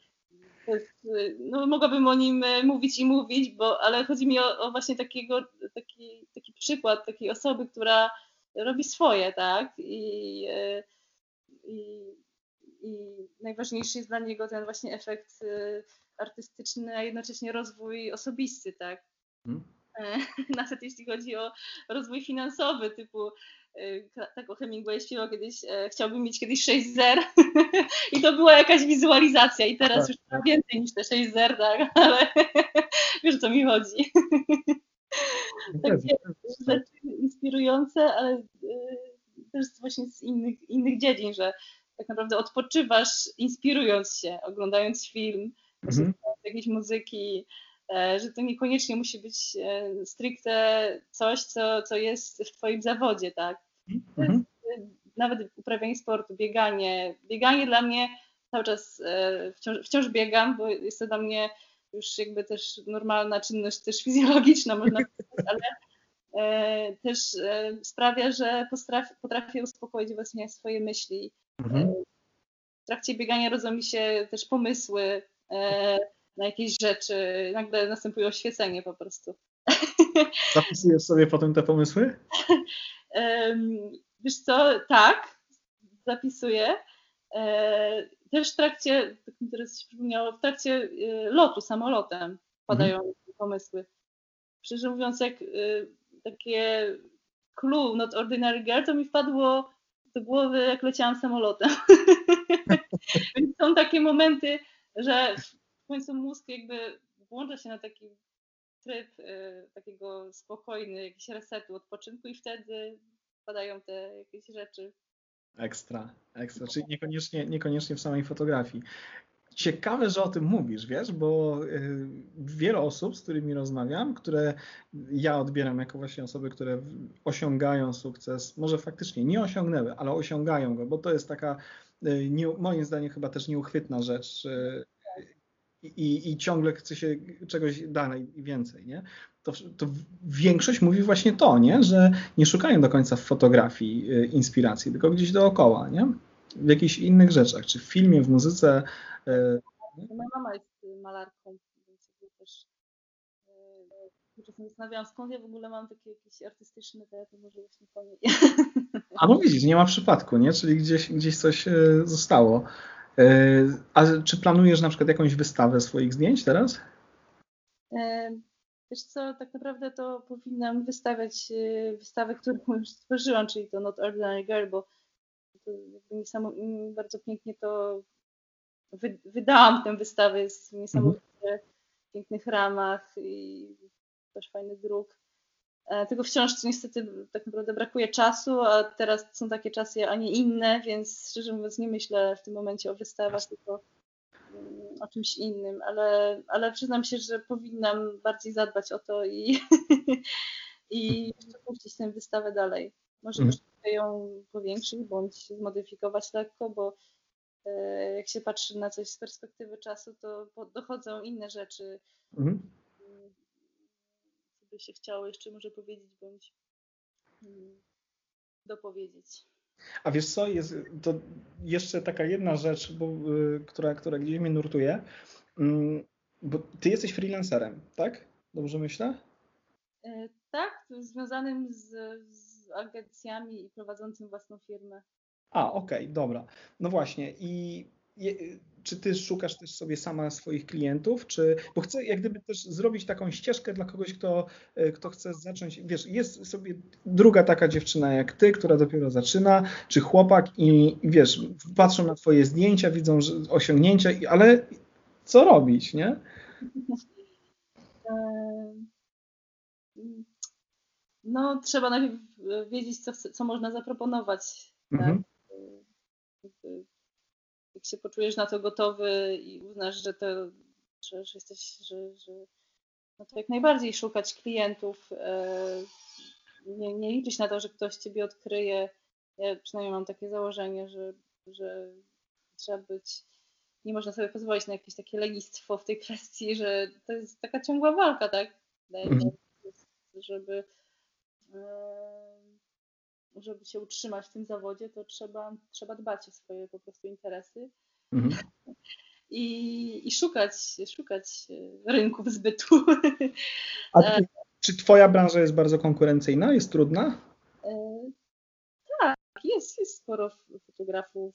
no, mogłabym o nim e, mówić i mówić, bo, ale chodzi mi o, o właśnie takiego, taki, taki przykład takiej osoby, która robi swoje, tak? I, e, i, i najważniejszy jest dla niego ten właśnie efekt e, artystyczny, a jednocześnie rozwój osobisty, tak? Hmm. Nawet jeśli chodzi o rozwój finansowy, typu Y, tak o Hemingway śpiewał kiedyś, e, chciałbym mieć kiedyś 6 zer i to była jakaś wizualizacja i teraz tak, już ma tak. więcej niż te 6 zer, tak, ale wiesz o co mi chodzi. Takie rzeczy inspirujące, ale y, też właśnie z innych, innych dziedzin, że tak naprawdę odpoczywasz inspirując się, oglądając film, mhm. jakiejś muzyki, że to niekoniecznie musi być e, stricte coś, co, co jest w Twoim zawodzie, tak? Mhm. E, nawet uprawianie sportu, bieganie. Bieganie dla mnie cały czas wciąż, wciąż biegam, bo jest to dla mnie już jakby też normalna czynność, też fizjologiczna, można powiedzieć, ale też sprawia, że potrafię, potrafię uspokoić właśnie swoje myśli. Mhm. W trakcie biegania rodzą mi się też pomysły, na jakieś rzeczy, nagle następuje oświecenie po prostu. Zapisujesz sobie potem te pomysły? Wiesz co, tak, zapisuję. E, też w trakcie, tak mi teraz się przypomniało, w trakcie e, lotu samolotem padają mhm. pomysły. Szczerze mówiąc, jak e, takie clue Not Ordinary Girl, to mi wpadło do głowy, jak leciałam samolotem. Więc są takie momenty, że końcu mózg jakby włącza się na taki tryb y, takiego spokojny, jakiś resetu, odpoczynku i wtedy padają te jakieś rzeczy. Ekstra, ekstra, czyli niekoniecznie, niekoniecznie w samej fotografii. Ciekawe, że o tym mówisz, wiesz, bo y, wiele osób, z którymi rozmawiam, które ja odbieram jako właśnie osoby, które osiągają sukces, może faktycznie nie osiągnęły, ale osiągają go, bo to jest taka, y, nie, moim zdaniem, chyba też nieuchwytna rzecz i, i ciągle chce się czegoś dalej i więcej, nie? To, to większość mówi właśnie to, nie? że nie szukają do końca w fotografii y, inspiracji, tylko gdzieś dookoła, nie? w jakichś innych rzeczach, czy w filmie, w muzyce. Y, Moja mama jest malarką, więc też y, czasem zastanawiałam, skąd ja w ogóle mam takie jakieś artystyczne, to może właśnie po niej. A bo widzisz, nie ma przypadku, nie? Czyli gdzieś, gdzieś coś zostało. E, a czy planujesz na przykład jakąś wystawę swoich zdjęć teraz? E, wiesz co, tak naprawdę to powinnam wystawiać e, wystawę, którą już stworzyłam, czyli to Not Ordinary Girl, bo to bardzo pięknie to wy, wydałam tę wystawę, jest w niesamowicie mhm. pięknych ramach i też fajny druk. E, tylko wciąż niestety tak naprawdę brakuje czasu, a teraz są takie czasy, a nie inne, więc szczerze mówiąc nie myślę w tym momencie o wystawach, tylko mm, o czymś innym, ale, ale przyznam się, że powinnam bardziej zadbać o to i, i puścić tę wystawę dalej. Może mhm. ją powiększyć bądź zmodyfikować lekko, bo e, jak się patrzy na coś z perspektywy czasu, to dochodzą inne rzeczy. Mhm by się chciało jeszcze może powiedzieć bądź hmm, dopowiedzieć. A wiesz co, jest to jeszcze taka jedna rzecz, bo, y, która, która gdzieś mnie nurtuje, mm, bo ty jesteś freelancerem, tak? Dobrze myślę? E, tak, związanym z, z agencjami i prowadzącym własną firmę. A, okej, okay, dobra. No właśnie i czy ty szukasz też sobie sama swoich klientów, czy, bo chcę jak gdyby też zrobić taką ścieżkę dla kogoś, kto, e, kto chce zacząć, wiesz, jest sobie druga taka dziewczyna jak ty, która dopiero zaczyna, czy chłopak i, wiesz, patrzą na twoje zdjęcia, widzą że osiągnięcia, ale co robić, nie? No, trzeba najpierw wiedzieć, co, co można zaproponować. Tak? Jak się poczujesz na to gotowy i uznasz, że to, że, że jesteś, że, że no to jak najbardziej szukać klientów, e, nie, nie liczyć na to, że ktoś ciebie odkryje. Ja przynajmniej mam takie założenie, że, że trzeba być, nie można sobie pozwolić na jakieś takie lenistwo w tej kwestii, że to jest taka ciągła walka, tak? Mhm. Żeby e, żeby się utrzymać w tym zawodzie, to trzeba, trzeba dbać o swoje po prostu interesy. Mhm. i, i szukać, szukać rynków zbytu. A ty, czy twoja branża jest bardzo konkurencyjna, jest trudna? Tak, jest, jest sporo fotografów,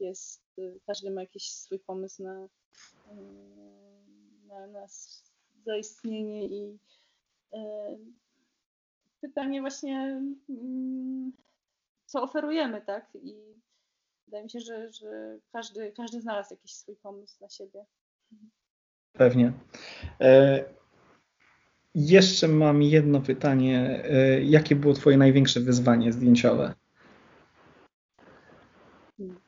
jest, każdy ma jakiś swój pomysł na, na, na zaistnienie i pytanie właśnie, mm, co oferujemy, tak? I wydaje mi się, że, że każdy, każdy znalazł jakiś swój pomysł na siebie. Pewnie. E, jeszcze mam jedno pytanie. E, jakie było Twoje największe wyzwanie zdjęciowe? Hmm.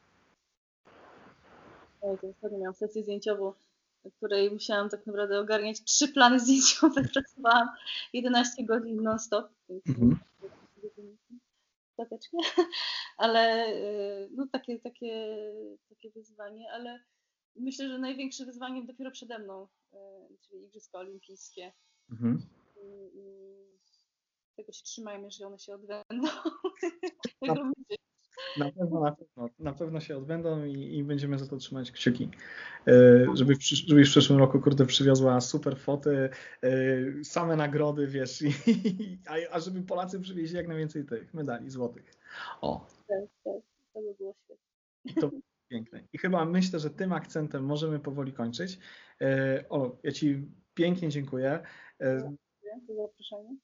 Ostatnio miałam sesję zdjęciową, której musiałam tak naprawdę ogarniać trzy plany zdjęciowe. Pracowałam 11 godzin non-stop. Mhm ostatecznie, ale y, no takie, takie, takie wyzwanie, ale myślę, że największe wyzwanie dopiero przede mną, y, czyli Igrzyska Olimpijskie. Mhm. I, I, tego się trzymajmy, że one się odbędą. Na pewno, na pewno, na pewno się odbędą i, i będziemy za to trzymać kciuki. E, żeby w, żebyś w przyszłym roku, kurde, przywiozła super foty, e, same nagrody, wiesz, i, a, a żeby Polacy przywieźli jak najwięcej tych medali złotych. O. Tak, tak, to by było świetne. To piękne. I chyba myślę, że tym akcentem możemy powoli kończyć. E, Olo, ja Ci pięknie dziękuję. Dziękuję za zaproszenie.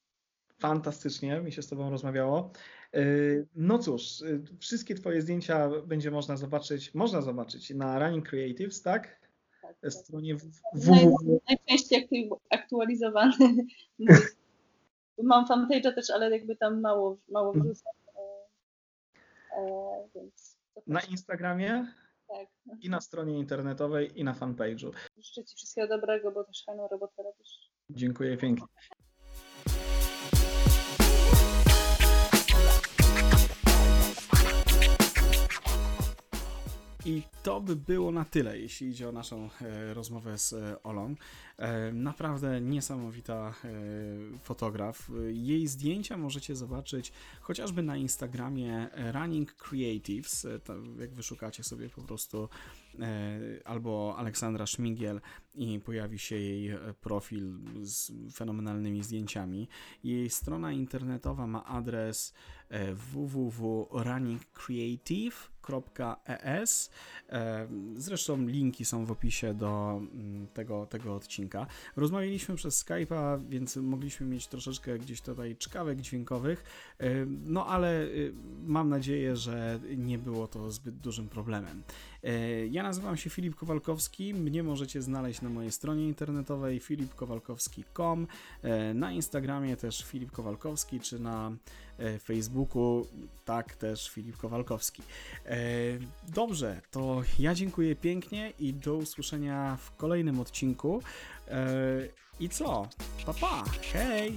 Fantastycznie mi się z Tobą rozmawiało. Y, no cóż, y, wszystkie Twoje zdjęcia będzie można zobaczyć, można zobaczyć na Running Creatives, tak? tak, tak. Stronie www. Najczęściej aktualizowany. Mam fanpage'a też, ale jakby tam mało, mało mhm. wrzucam. E, e, więc na Instagramie? Tak. I na stronie internetowej, i na fanpage'u. Życzę Ci wszystkiego dobrego, bo też fajną robotę robisz. Dziękuję pięknie. I to by było na tyle, jeśli idzie o naszą e, rozmowę z e, Olą. E, naprawdę niesamowita fotograf. Jej zdjęcia możecie zobaczyć chociażby na Instagramie Running Creatives. Jak wyszukacie sobie po prostu albo Aleksandra Szmigiel i pojawi się jej profil z fenomenalnymi zdjęciami. Jej strona internetowa ma adres www.runningcreative.es. Zresztą linki są w opisie do mm, tego, tego odcinka. Rozmawialiśmy przez Skype'a, więc mogliśmy mieć troszeczkę gdzieś tutaj czkawek dźwiękowych, no ale y, mam nadzieję, że nie było to zbyt dużym problemem. E, ja nazywam się Filip Kowalkowski. Mnie możecie znaleźć na mojej stronie internetowej filipkowalkowski.com, e, na Instagramie też Filip Kowalkowski, czy na e, Facebooku, tak też Filip Kowalkowski. Dobrze, to ja dziękuję pięknie i do usłyszenia w kolejnym odcinku. I co? Pa pa! Hej!